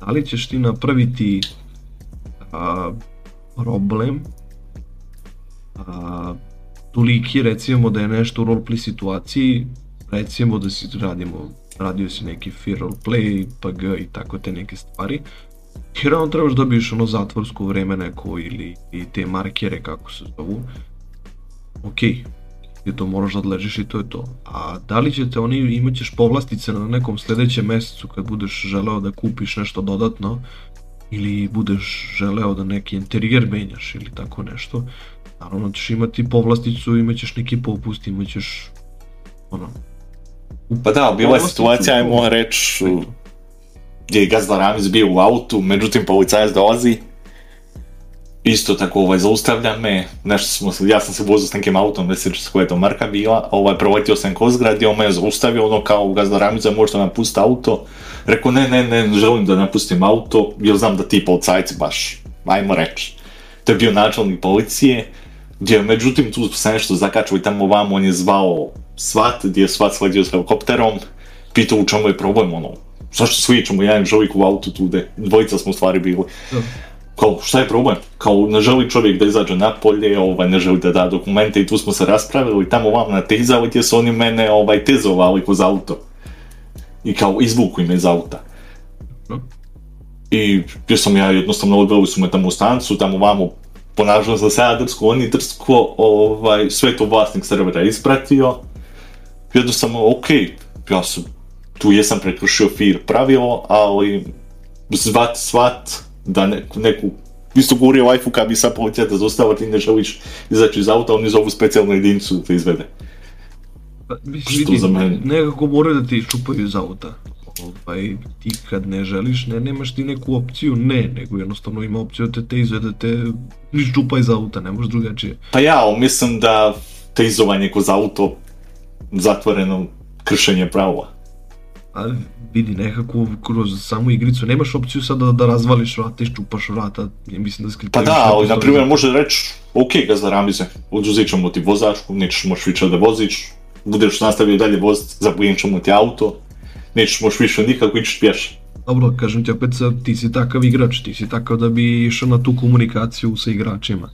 da li ćeš ti napraviti a, problem a, toliki recimo da je nešto u roleplay situaciji, recimo da si radimo, radio si neki fear roleplay, PG i tako te neke stvari, jer on trebaš da biš ono zatvorsko vreme neko ili i te markere kako se zovu, ok, ti to moraš da odležiš i to je to. A da li će te oni, imaćeš povlastice na nekom sledećem mesecu kad budeš želeo da kupiš nešto dodatno, ili budeš želeo da neki interijer menjaš ili tako nešto, naravno ćeš imati povlasticu, imaćeš neki popust, imaćeš ono... Pa da, bila je situacija, ajmo reč, gdje je Gazda Ramiz bio u autu, međutim policajac dolazi, isto tako ovaj, zaustavlja me, nešto smo, ja sam se vozio s nekim autom, ne sjećam koja je to marka bila, ovaj, proletio sam kroz grad i on me je zaustavio, ono kao Gazda Ramiza, možda napusti auto, rekao ne, ne, ne, želim da napustim auto, jer znam da ti policajci baš, ajmo reći. To je bio načelnik policije, gdje međutim tu se nešto zakačio i tamo vamo on je zvao svat, gdje je svat slegio s helikopterom, pitao u čemu je problem, ono, zašto svičemo jedan čovjek u autu tude, dvojica smo u stvari bili. Da. Kao, šta je problem? Kao, ne želi čovjek da izađe napolje, ovaj, ne želi da da dokumente i tu smo se raspravili, tamo vam natezali gdje su oni mene ovaj, tezovali kroz auto. I kao, izvuku im iz auta. Da. I gdje sam ja jednostavno odveli su me tamo u stancu, tamo vamo ponašao za Sadarsku, on je Trsko ovaj, sve to vlasnik servera ispratio. samo, ok, ja sam, tu jesam prekršio FIR pravilo, ali zvat svat da neku, neku isto guri waifu kad bi sad policija da zostava ti ne želiš izaći iz auta, oni zovu specijalnu jedinicu da te izvede. Pa, vidi, za mene? Nekako moraju da ti čupaju iz auta ovaj, ti kad ne želiš, ne, nemaš ti neku opciju ne, nego jednostavno ima opciju da te izve, da te iščupa iz auta, ne možeš drugačije. Pa ja, mislim da teizovanje kroz auto zatvoreno kršenje pravila. A vidi nekako kroz samu igricu, nemaš opciju sada da, da razvališ vrata, iščupaš vrata, mislim da skritaviš... Pa da, ali na primjer znači. može reći, ok gazda Ramize, oduzit ćemo ti vozačku, nećeš moći više da voziš, budeš nastavio dalje voziti, zabujem ćemo ti auto, nećeš moći više nikako ići pješa. Dobro, kažem ti opet, ti si takav igrač, ti si takav da bi išao na tu komunikaciju sa igračima.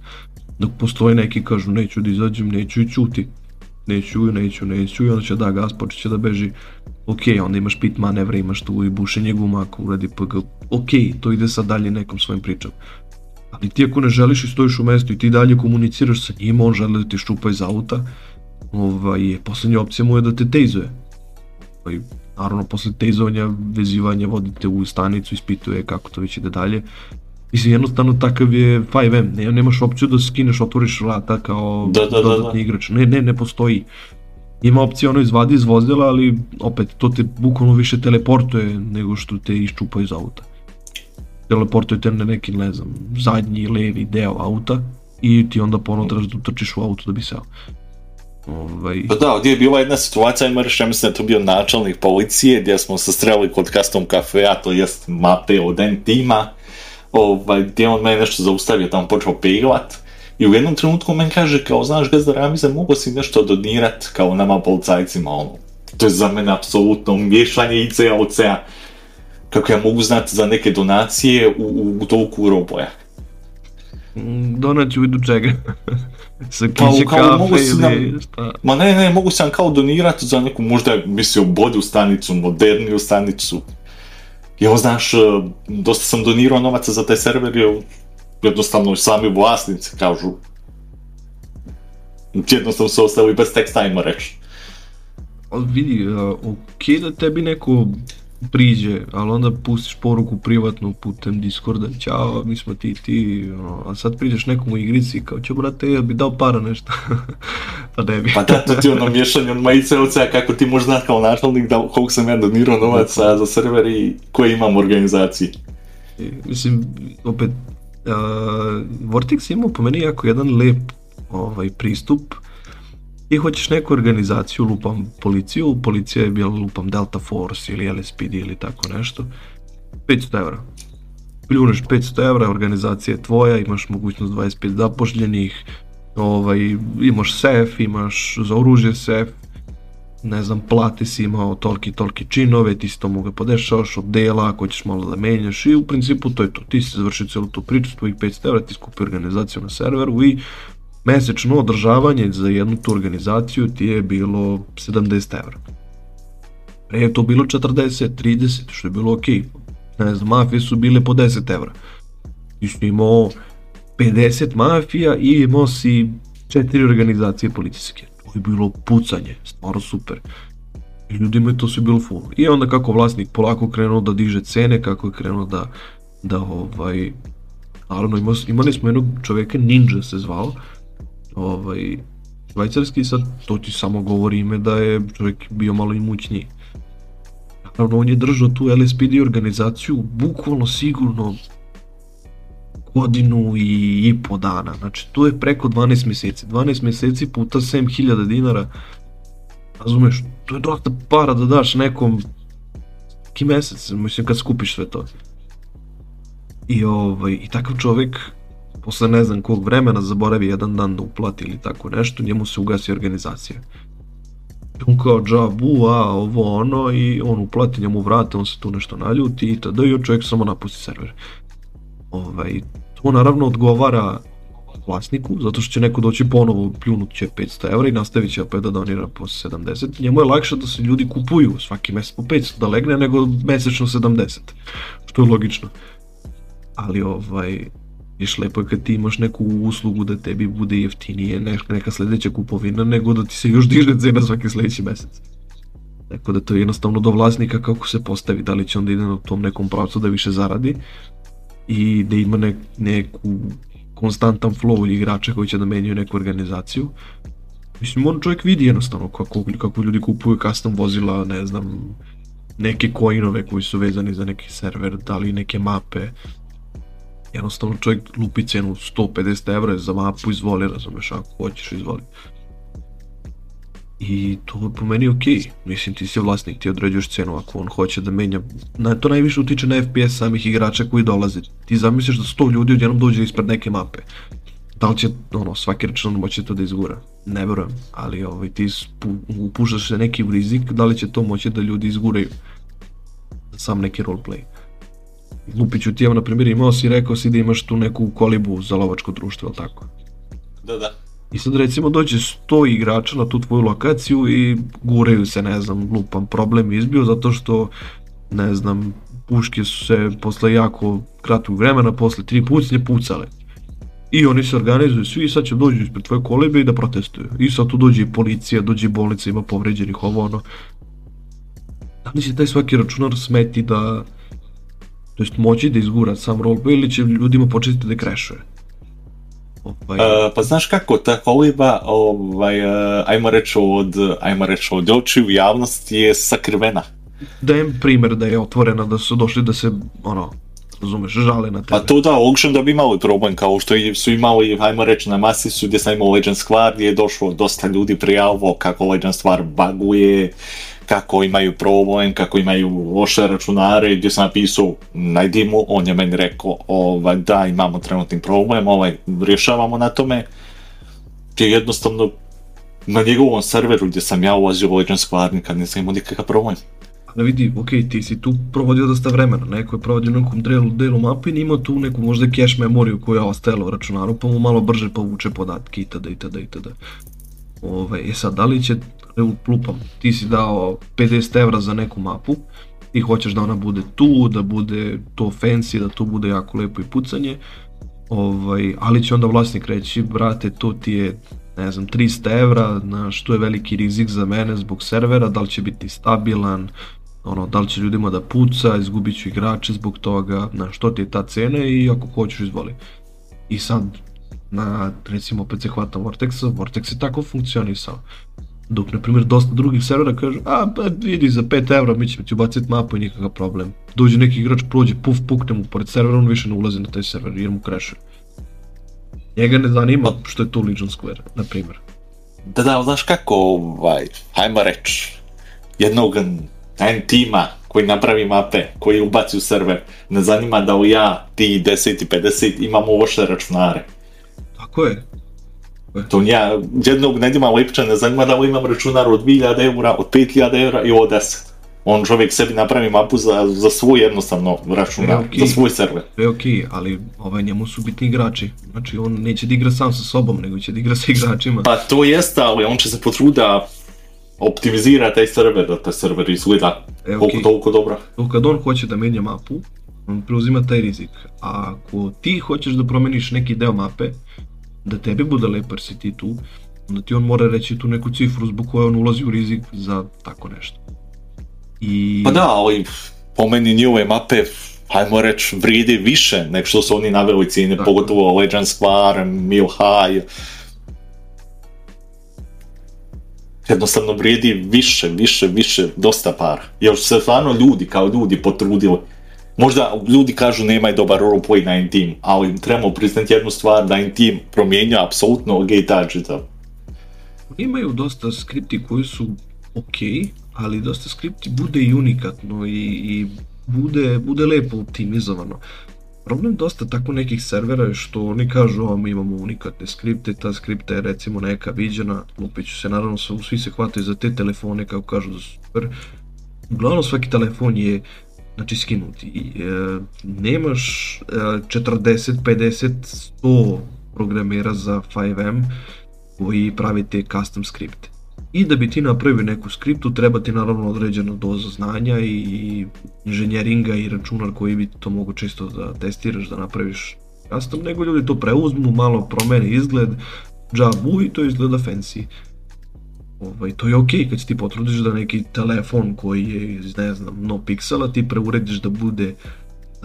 Dok postoje neki kažu neću da izađem, neću i ćuti. Neću, neću, neću i onda će da gas, počeće da beži. Ok, onda imaš pit manevra, imaš tu i bušenje guma ako uradi PG. Ok, to ide sad dalje nekom svojim pričom. Ali ti ako ne želiš i stojiš u mestu i ti dalje komuniciraš sa njim, on želi da ti ščupa iz auta, ovaj, poslednja opcija mu je da te tejzuje. Ovaj, naravno posle tezovanja, vezivanja vodite u stanicu, ispituje kako to već ide dalje. Mislim, jednostavno takav je 5M, ne, nemaš opciju da skineš, otvoriš vrata kao da, da, da dodatni da, da. igrač, ne, ne, ne postoji. Ima opcija ono izvadi iz vozila, ali opet, to te bukvalno više teleportuje nego što te iščupa iz auta. Teleportuje te na neki, ne znam, zadnji levi deo auta i ti onda ponotraš da utrčiš u auto da bi seo. Ovaj... Pa da, ovdje je bila jedna situacija, ima ja mislim da to bio načelnik policije, gdje smo se streli kod custom kafea, to jest mape od N tima, ovaj, gdje on mene nešto zaustavio, tamo počeo peglat. I u jednom trenutku men kaže, kao, znaš, gazda Ramize, mogu si nešto donirat, kao nama policajcima, ono. To je za mene apsolutno miješanje ICOC-a. Kako ja mogu znati za neke donacije u, u toku roboja. Mm, donat ću idu čega. Sa kići pa, kafe mogu si nam, šta? Ma ne, ne, mogu sam kao donirati za neku možda, mislio, bolju stanicu, moderniju stanicu. Ja, znaš, e, dosta sam donirao novaca za taj server, jer jednostavno sami vlasnici kažu jednostavno su ostali bez teksta, ajmo reći. Ali vidi, ok e, da tebi neko priđe, ali onda pustiš poruku privatnu putem Discorda, ćao, mi smo ti ti, ono, a sad priđeš nekom u igrici i kao, će brate, ja bi dao para nešto, pa ne bi. pa da, to ti ono miješanje od majice oca, kako ti možeš znati kao načelnik da koliko sam ja donirao novaca za server i koje imam organizaciji. Mislim, opet, uh, Vortex je imao po meni jako jedan lep ovaj, pristup, i hoćeš neku organizaciju, lupam policiju, policija je bila lupam Delta Force ili LSPD ili tako nešto, 500 evra. Pljuneš 500 evra, organizacija je tvoja, imaš mogućnost 25 zapošljenih, ovaj, imaš sef, imaš za oružje sef, ne znam, plate si imao toliki toliki činove, ti si to moga podešavaš od dela, ako ćeš malo da menjaš i u principu to je to, ti si završio celu tu priču s tvojih 500 evra, ti skupi organizaciju na serveru i mesečno održavanje za jednu tu organizaciju ti je bilo 70 evra. Pre je to bilo 40, 30, što je bilo okej. Okay. Ne znam, mafije su bile po 10 evra. Ti si imao 50 mafija i imao si četiri organizacije policijske. To je bilo pucanje, stvarno super. I ljudima je to sve bilo full. I onda kako vlasnik polako krenuo da diže cene, kako je krenuo da, da ovaj, naravno imali smo jednog čoveka, Ninja se zvao, ovaj, švajcarski, sad to ti samo govori ime da je čovjek bio malo imućniji. Naravno, on je držao tu LSPD organizaciju bukvalno sigurno godinu i, i po dana. Znači, to je preko 12 mjeseci. 12 mjeseci puta 7000 dinara. Razumeš, to je dosta para da daš nekom ki mjesec, mislim kad skupiš sve to. I, ovaj, i takav čovjek posle ne znam kog vremena zaboravi jedan dan da uplati ili tako nešto, njemu se ugasi organizacija. On kao džabu, a ovo ono i on uplati njemu vrate, on se tu nešto naljuti i tada i čovjek samo napusti server. Ovaj, to naravno odgovara vlasniku, zato što će neko doći ponovo, pljunut će 500 evra i nastavit će opet da donira po 70. Njemu je lakše da se ljudi kupuju svaki mesec po 500 da legne nego mesečno 70, što je logično. Ali ovaj, išle, pa kad ti imaš neku uslugu da tebi bude jeftinije neka sledeća kupovina, nego da ti se još diže cena svaki sledeći mesec. Tako da to je jednostavno do vlasnika kako se postavi, da li će onda ide na tom nekom pravcu da više zaradi i da ima ne, neku konstantan flow igrača koji će da menjaju neku organizaciju. Mislim, on čovjek vidi jednostavno kako, kako ljudi kupuju custom vozila, ne znam, neke coinove koji su vezani za neki server, da li neke mape, jednostavno čovjek lupi cenu 150 evra za mapu, izvoli, razumeš, ako hoćeš, izvoli. I to je po meni okej, mislim ti si vlasnik, ti određuješ cenu ako on hoće da menja. Na, to najviše utiče na FPS samih igrača koji dolaze. Ti zamisliš da 100 ljudi odjednom dođe ispred neke mape. Da li će ono, svaki računar moći to da izgura? Ne verujem, ali ovaj, ti upuštaš se neki rizik, da li će to moći da ljudi izguraju sam neki roleplay. Lupiću ti evo na primjer imao si rekao si da imaš tu neku kolibu za lovačko društvo, je tako? Da, da. I sad recimo dođe 100 igrača na tu tvoju lokaciju i guraju se, ne znam, lupam, problem izbio zato što, ne znam, puške su se posle jako kratkog vremena, posle tri pucnje pucale. I oni se organizuju svi i sad će dođu ispred tvoje kolebe i da protestuju. I sad tu dođe i policija, dođe i bolnica, ima povređenih ovo ono. Da li će taj svaki računar smeti da to jest moći da izgura sam roleplay ili će ljudima početi da krešuje? Ovaj. Uh, pa znaš kako, ta koliba, ovaj, uh, ajmo reći od, ajmo reći od očiju javnosti je sakrivena. Dajem primer da je otvorena, da su došli da se, ono, razumeš, žale na tebe. Pa to da, Auction da bi imali problem, kao što su imali, ajmo reći, na masi su gdje sam imao Legends stvar, gdje je došlo dosta ljudi prijavo kako Legends stvar baguje, kako imaju problem, kako imaju loše računare, gdje sam napisao na dimu, on je meni rekao ovaj, da imamo trenutni problem, ovaj, rješavamo na tome, gdje jednostavno na njegovom serveru gdje sam ja ulazio u Legion Squadron kad nisam imao nikakav problem. Da vidi, ok, ti si tu provodio dosta vremena, neko je provodio u nekom delu, delu mape i ima tu neku možda cache memoriju koja je ostajala u računaru, pa mu malo brže povuče podatke itd. itd. itd. Ove, ovaj, e sad, da li će lupam, ti si dao 50 evra za neku mapu, i hoćeš da ona bude tu, da bude to fancy, da to bude jako lepo i pucanje, ovaj, ali će onda vlasnik reći, brate, to ti je ne znam, 300 evra, znaš, što je veliki rizik za mene zbog servera, da li će biti stabilan, ono, da li će ljudima da puca, izgubit ću igrače zbog toga, znaš, što ti je ta cena i ako hoćeš izvoli. I sad, na, recimo, opet se hvata Vortexa, Vortex je tako funkcionisao. Dok, na primjer, dosta drugih servera kažu, a pa vidi za 5 evra mi ćemo ti ubaciti mapu i nikakav problem. Dođe neki igrač, prođe, puf, pukne mu pored servera, on više ne ulazi na taj server jer mu kreše. Njega ne zanima što je to Legion Square, na primjer. Da, da, znaš kako, ovaj, hajmo reći, jednog tima koji napravi mape, koji ubaci u server, ne zanima da u ja, ti, 10 i 50 imamo ošte računare. Tako je, To nja, jednog nedima Lipčane zanima da li imam računar od 2000 eura, od 5000 eura i od 10. On čovjek sebi napravi mapu za, za svoj jednostavno računar, e, okay. za svoj server. E ok, ali ovaj, njemu su biti igrači. Znači on neće da igra sam sa sobom, nego će da igra sa igračima. Pa to jeste, ali on će se potruda optimizira taj server, da taj server izgleda e, okay. koliko toliko dobro. Kad on hoće da menja mapu, on preuzima taj rizik. A ako ti hoćeš da promeniš neki deo mape, da tebi bude lepo jer si ti tu, onda ti on mora reći tu neku cifru zbog koje on ulazi u rizik za tako nešto. I... Pa da, ali po meni njihove mape hajmo reći, vrijede više nek što su oni naveli cijene, dakle. pogotovo Legends War, Mil High. Jednostavno vrijedi više, više, više, dosta para. Jer su se stvarno ljudi kao ljudi potrudili. Možda ljudi kažu nema je dobar roleplay na Intim, ali trebamo priznati jednu stvar da Intim promijenja apsolutno gay touch Imaju dosta skripti koji su ok, ali dosta skripti bude i unikatno i, i bude, bude lepo optimizovano. Problem dosta tako nekih servera je što oni kažu a mi imamo unikatne skripte, ta skripta je recimo neka viđena, lupit ću se naravno svi se hvataju za te telefone kao kažu da super. Uglavnom svaki telefon je znači skinuti. I, e, nemaš e, 40, 50, 100 programera za 5M koji pravi te custom skripte. I da bi ti napravio neku skriptu treba ti naravno određena doza znanja i inženjeringa i računar koji bi to mogu čisto da testiraš, da napraviš custom, nego ljudi to preuzmu, malo promene izgled, džabu i to izgleda fancy. Ovaj, to je okej okay kad ti potrudiš da neki telefon koji je iz ne znam, no piksela ti preurediš da bude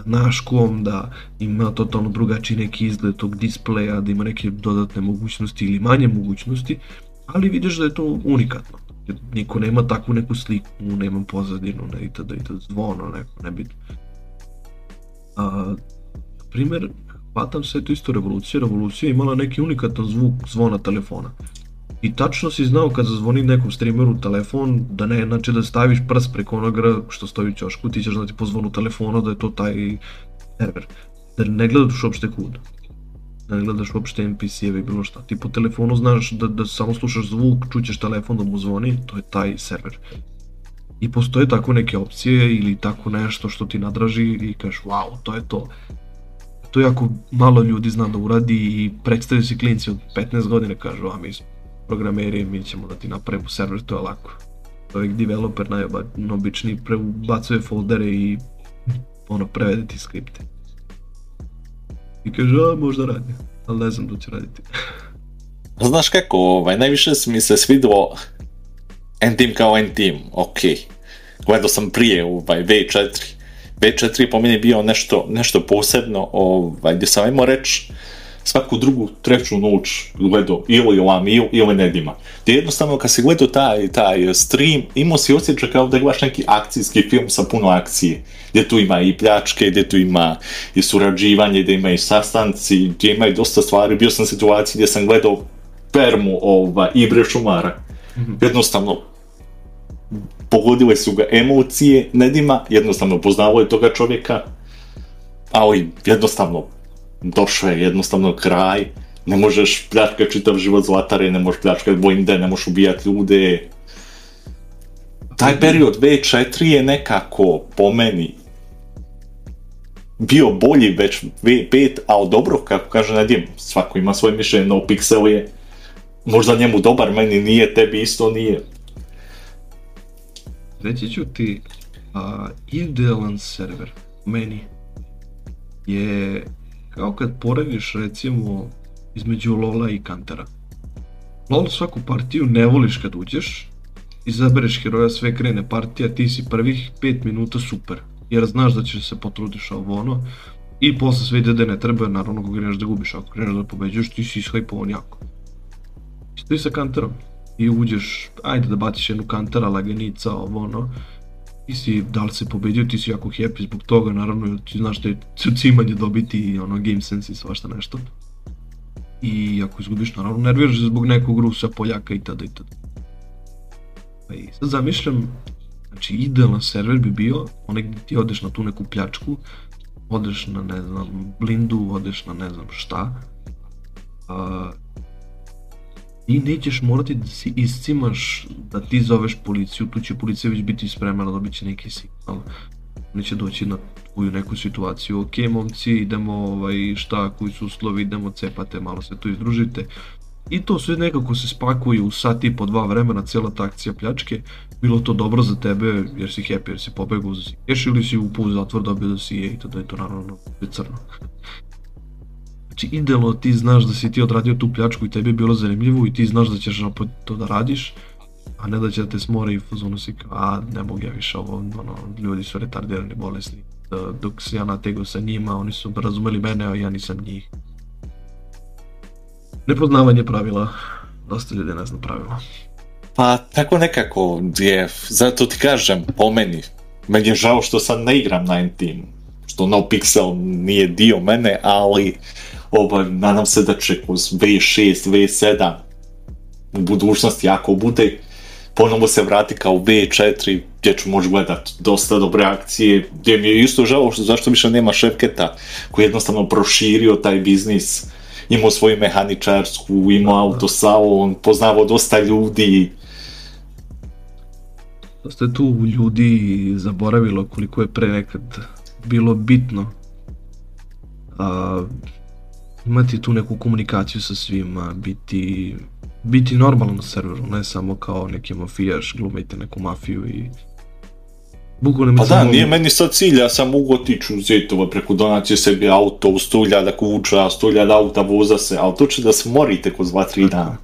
naš kom, da ima totalno drugačiji neki izgled tog displeja, da ima neke dodatne mogućnosti ili manje mogućnosti, ali vidiš da je to unikatno. Jer niko nema takvu neku sliku, nema pozadinu, ne itd. itd. zvono neko, nebitno. A, primer, hvatam se to isto revolucija, revolucija je imala neki unikatan zvuk zvona telefona i tačno si znao kad zazvoni nekom streameru telefon, da ne, znači da staviš prst preko onoga što stoji u ćošku, ti ćeš znati da po zvonu telefona da je to taj server. Da ne gledaš uopšte kud. Da ne gledaš uopšte NPC-eve i bilo šta. Ti po telefonu znaš da, da samo slušaš zvuk, čućeš telefon da mu zvoni, to je taj server. I postoje tako neke opcije ili tako nešto što ti nadraži i kažeš wow, to je to to jako malo ljudi zna da uradi i predstavljaju se klinci od 15 godina kažu, a mi programeri, mi ćemo da ti napravimo server, to je lako. Čovjek developer najobičniji prebacuje foldere i ono, prevede ti skripte. I kaže, a možda radi, ali ne znam da će raditi. Znaš kako, ovaj, najviše mi se svidilo N Team kao N Team, ok. Gledao sam prije ovaj, V4. V4 je po meni bio nešto, nešto posebno, ovaj, gdje sam imao reći svaku drugu treću noć gledao ili Lamil ili Nedima. Te jednostavno kad si gledao taj, taj stream, imao si osjećaj kao da gledaš neki akcijski film sa puno akcije, gdje tu ima i pljačke, gdje tu ima i surađivanje, gdje ima i sastanci, gdje ima i dosta stvari. Bio sam u situaciji gdje sam gledao permu ova, Ibre Šumara. Mhm. Jednostavno, pogodile su ga emocije Nedima, jednostavno poznavao je toga čovjeka, ali jednostavno došao je jednostavno kraj, ne možeš pljačkati čitav život zlatare, ne možeš pljačkati bojinde, ne možeš ubijati ljude. Taj period V4 je nekako, po meni, bio bolji već V5, ali dobro, kako kaže Nadijem, svako ima svoje mišljenje, no Pixel je možda njemu dobar, meni nije, tebi isto nije. Reći ću ti, uh, idealan server meni je Kao kad porediš recimo između Lola i Kantara. Lol svaku partiju ne voliš kad uđeš, izabereš heroja, sve krene partija, ti si prvih 5 minuta super, jer znaš da ćeš se potrudiš ovo ono, i posle sve ide da ne treba, naravno ako kreneš da gubiš, ako kreneš da pobeđuješ, ti si ishajpovan jako. Stoji sa kantarom i uđeš, ajde da baciš jednu kantara, laganica, ovo ono, ti si, da li se pobedio, ti si jako happy zbog toga, naravno, ti znaš da je cimanje dobiti ono, game sense i svašta nešto. I ako izgubiš, naravno, nerviraš zbog nekog Rusa, Poljaka i tada i tada. Pa i sad zamišljam, znači idealan server bi bio onaj gde ti odeš na tu neku pljačku, odeš na ne znam blindu, odeš na ne znam šta, uh, i nećeš morati da si iscimaš da ti zoveš policiju, tu će policija već biti spremana, da dobit će neki signal. Neće doći na tvoju neku situaciju, ok momci idemo ovaj, šta, koji su uslovi, idemo cepate, malo se to izdružite. I to sve nekako se spakuje u sat i po dva vremena, cela ta akcija pljačke. Bilo to dobro za tebe jer si happy, jer si pobegao za si cash ili si upao u zatvor dobio da si je i tada je to naravno crno. Znači, idealno ti znaš da si ti odradio tu pljačku i tebi je bilo zanimljivo i ti znaš da ćeš to da radiš, a ne da će da te smore i fuzonu si kao, a ne mogu ja više ovo, ono, ljudi su retardirani, bolesni. Da, dok se ja nategao sa njima, oni su razumeli mene, a ja nisam njih. Nepoznavanje pravila. Dosta ljudi ne zna pravila. Pa tako nekako je, zato ti kažem, po meni, meni je žao što sad ne igram na n što No Pixel nije dio mene, ali ovaj, nadam se da će kroz V6, V7 u budućnosti, ako bude, ponovo se vrati kao V4, gdje ću moći gledati dosta dobre akcije, gdje mi je isto žao što, zašto više nema Ševketa, koji je jednostavno proširio taj biznis, imao svoju mehaničarsku, imao da. autosalon, poznavao dosta ljudi, dosta pa je tu ljudi zaboravilo koliko je pre nekad bilo bitno a, imati tu neku komunikaciju sa svima, biti, biti normalan na serveru, ne samo kao neki mafijaš, glumite neku mafiju i Bukvalno pa da, nije meni sad cilj, ja sam ugo tiču zetova preko donacije sebi auto u 100.000 kuća, 100.000 auta voza se, ali to će da se morite kroz 2-3 dana.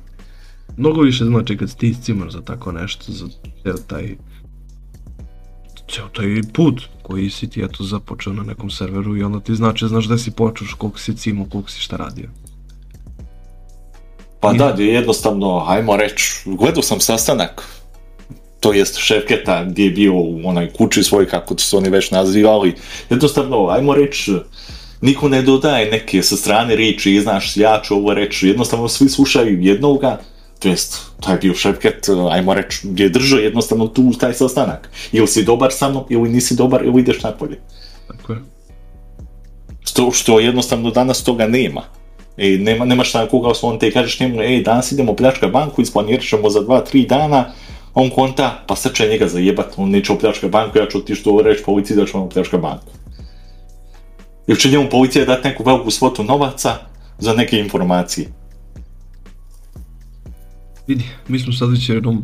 Mnogo više znači kad ti iscimar za tako nešto, za ceo taj, ceo taj put, koji si ti eto započeo na nekom serveru i onda ti znači znaš da si počeš, koliko si cimo, koliko si šta radio. Pa I... da, jednostavno, ajmo reći, gledao sam sastanak, to jest Ševketa gdje je bio u onaj kući svoj, kako su oni već nazivali, jednostavno, ajmo reći, niko ne dodaje neke sa strane riječi, znaš, ja ću ovo reći, jednostavno svi slušaju jednoga, to jest taj bio Ševket, e, ajmo reći, gdje je držao jednostavno tu taj sastanak. Ili si dobar sa mnom, ili nisi dobar, ili ideš napolje. Tako je. Što, što jednostavno danas toga nema. E, nema, nema šta koga on te kažeš njemu, ej, danas idemo pljačka banku, isplanirat ćemo za 2-3 dana, on konta, pa sad će njega zajebat, on neće opljačka banku, ja ću ti što reći policiji da ću on opljačka banku. Ili će njemu policija dati neku veliku svotu novaca za neke informacije. Vidi, mi smo sad već jednom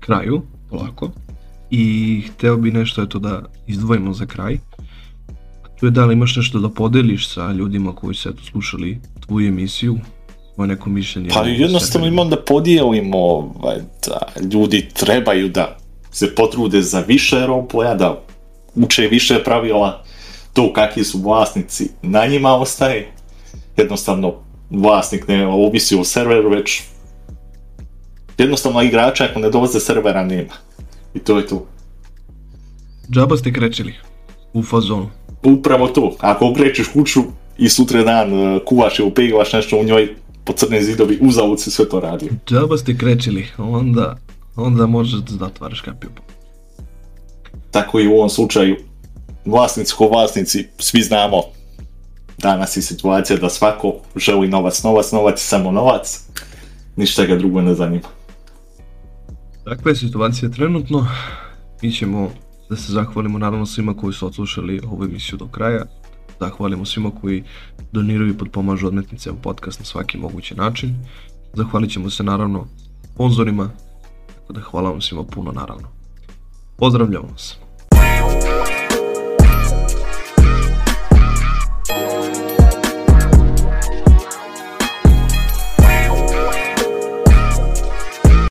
kraju, polako, i hteo bi nešto eto da izdvojimo za kraj. Tu je da li imaš nešto da podeliš sa ljudima koji su eto slušali tvoju emisiju, svoje neko mišljenje? Pa da jednostavno imam da podijelimo ovaj, da ljudi trebaju da se potrude za više roleplaya, da uče više pravila, to kakvi su vlasnici na njima ostaje. Jednostavno, vlasnik ne ovisi o serveru, već jednostavno igrača ako ne dolaze servera nema. I to je to. Džaba ste krećili u fazonu. Upravo to. Ako okrećeš kuću i sutra dan e, kuvaš i upegivaš nešto u njoj po crne zidovi, uzavut si sve to radi. Džaba ste krećili, onda, onda možeš da zatvaraš kapiju. Tako i u ovom slučaju, vlasnici ko vlasnici, svi znamo danas je situacija da svako želi novac, novac, novac, samo novac, ništa ga drugo ne zanima. Takva je situacija trenutno. Mi ćemo da se zahvalimo naravno svima koji su odslušali ovu emisiju do kraja. Zahvalimo svima koji doniraju i podpomažu odmetnice u podcast na svaki mogući način. Zahvalit ćemo se naravno sponzorima, tako da hvala vam svima puno naravno. Pozdravljamo vas!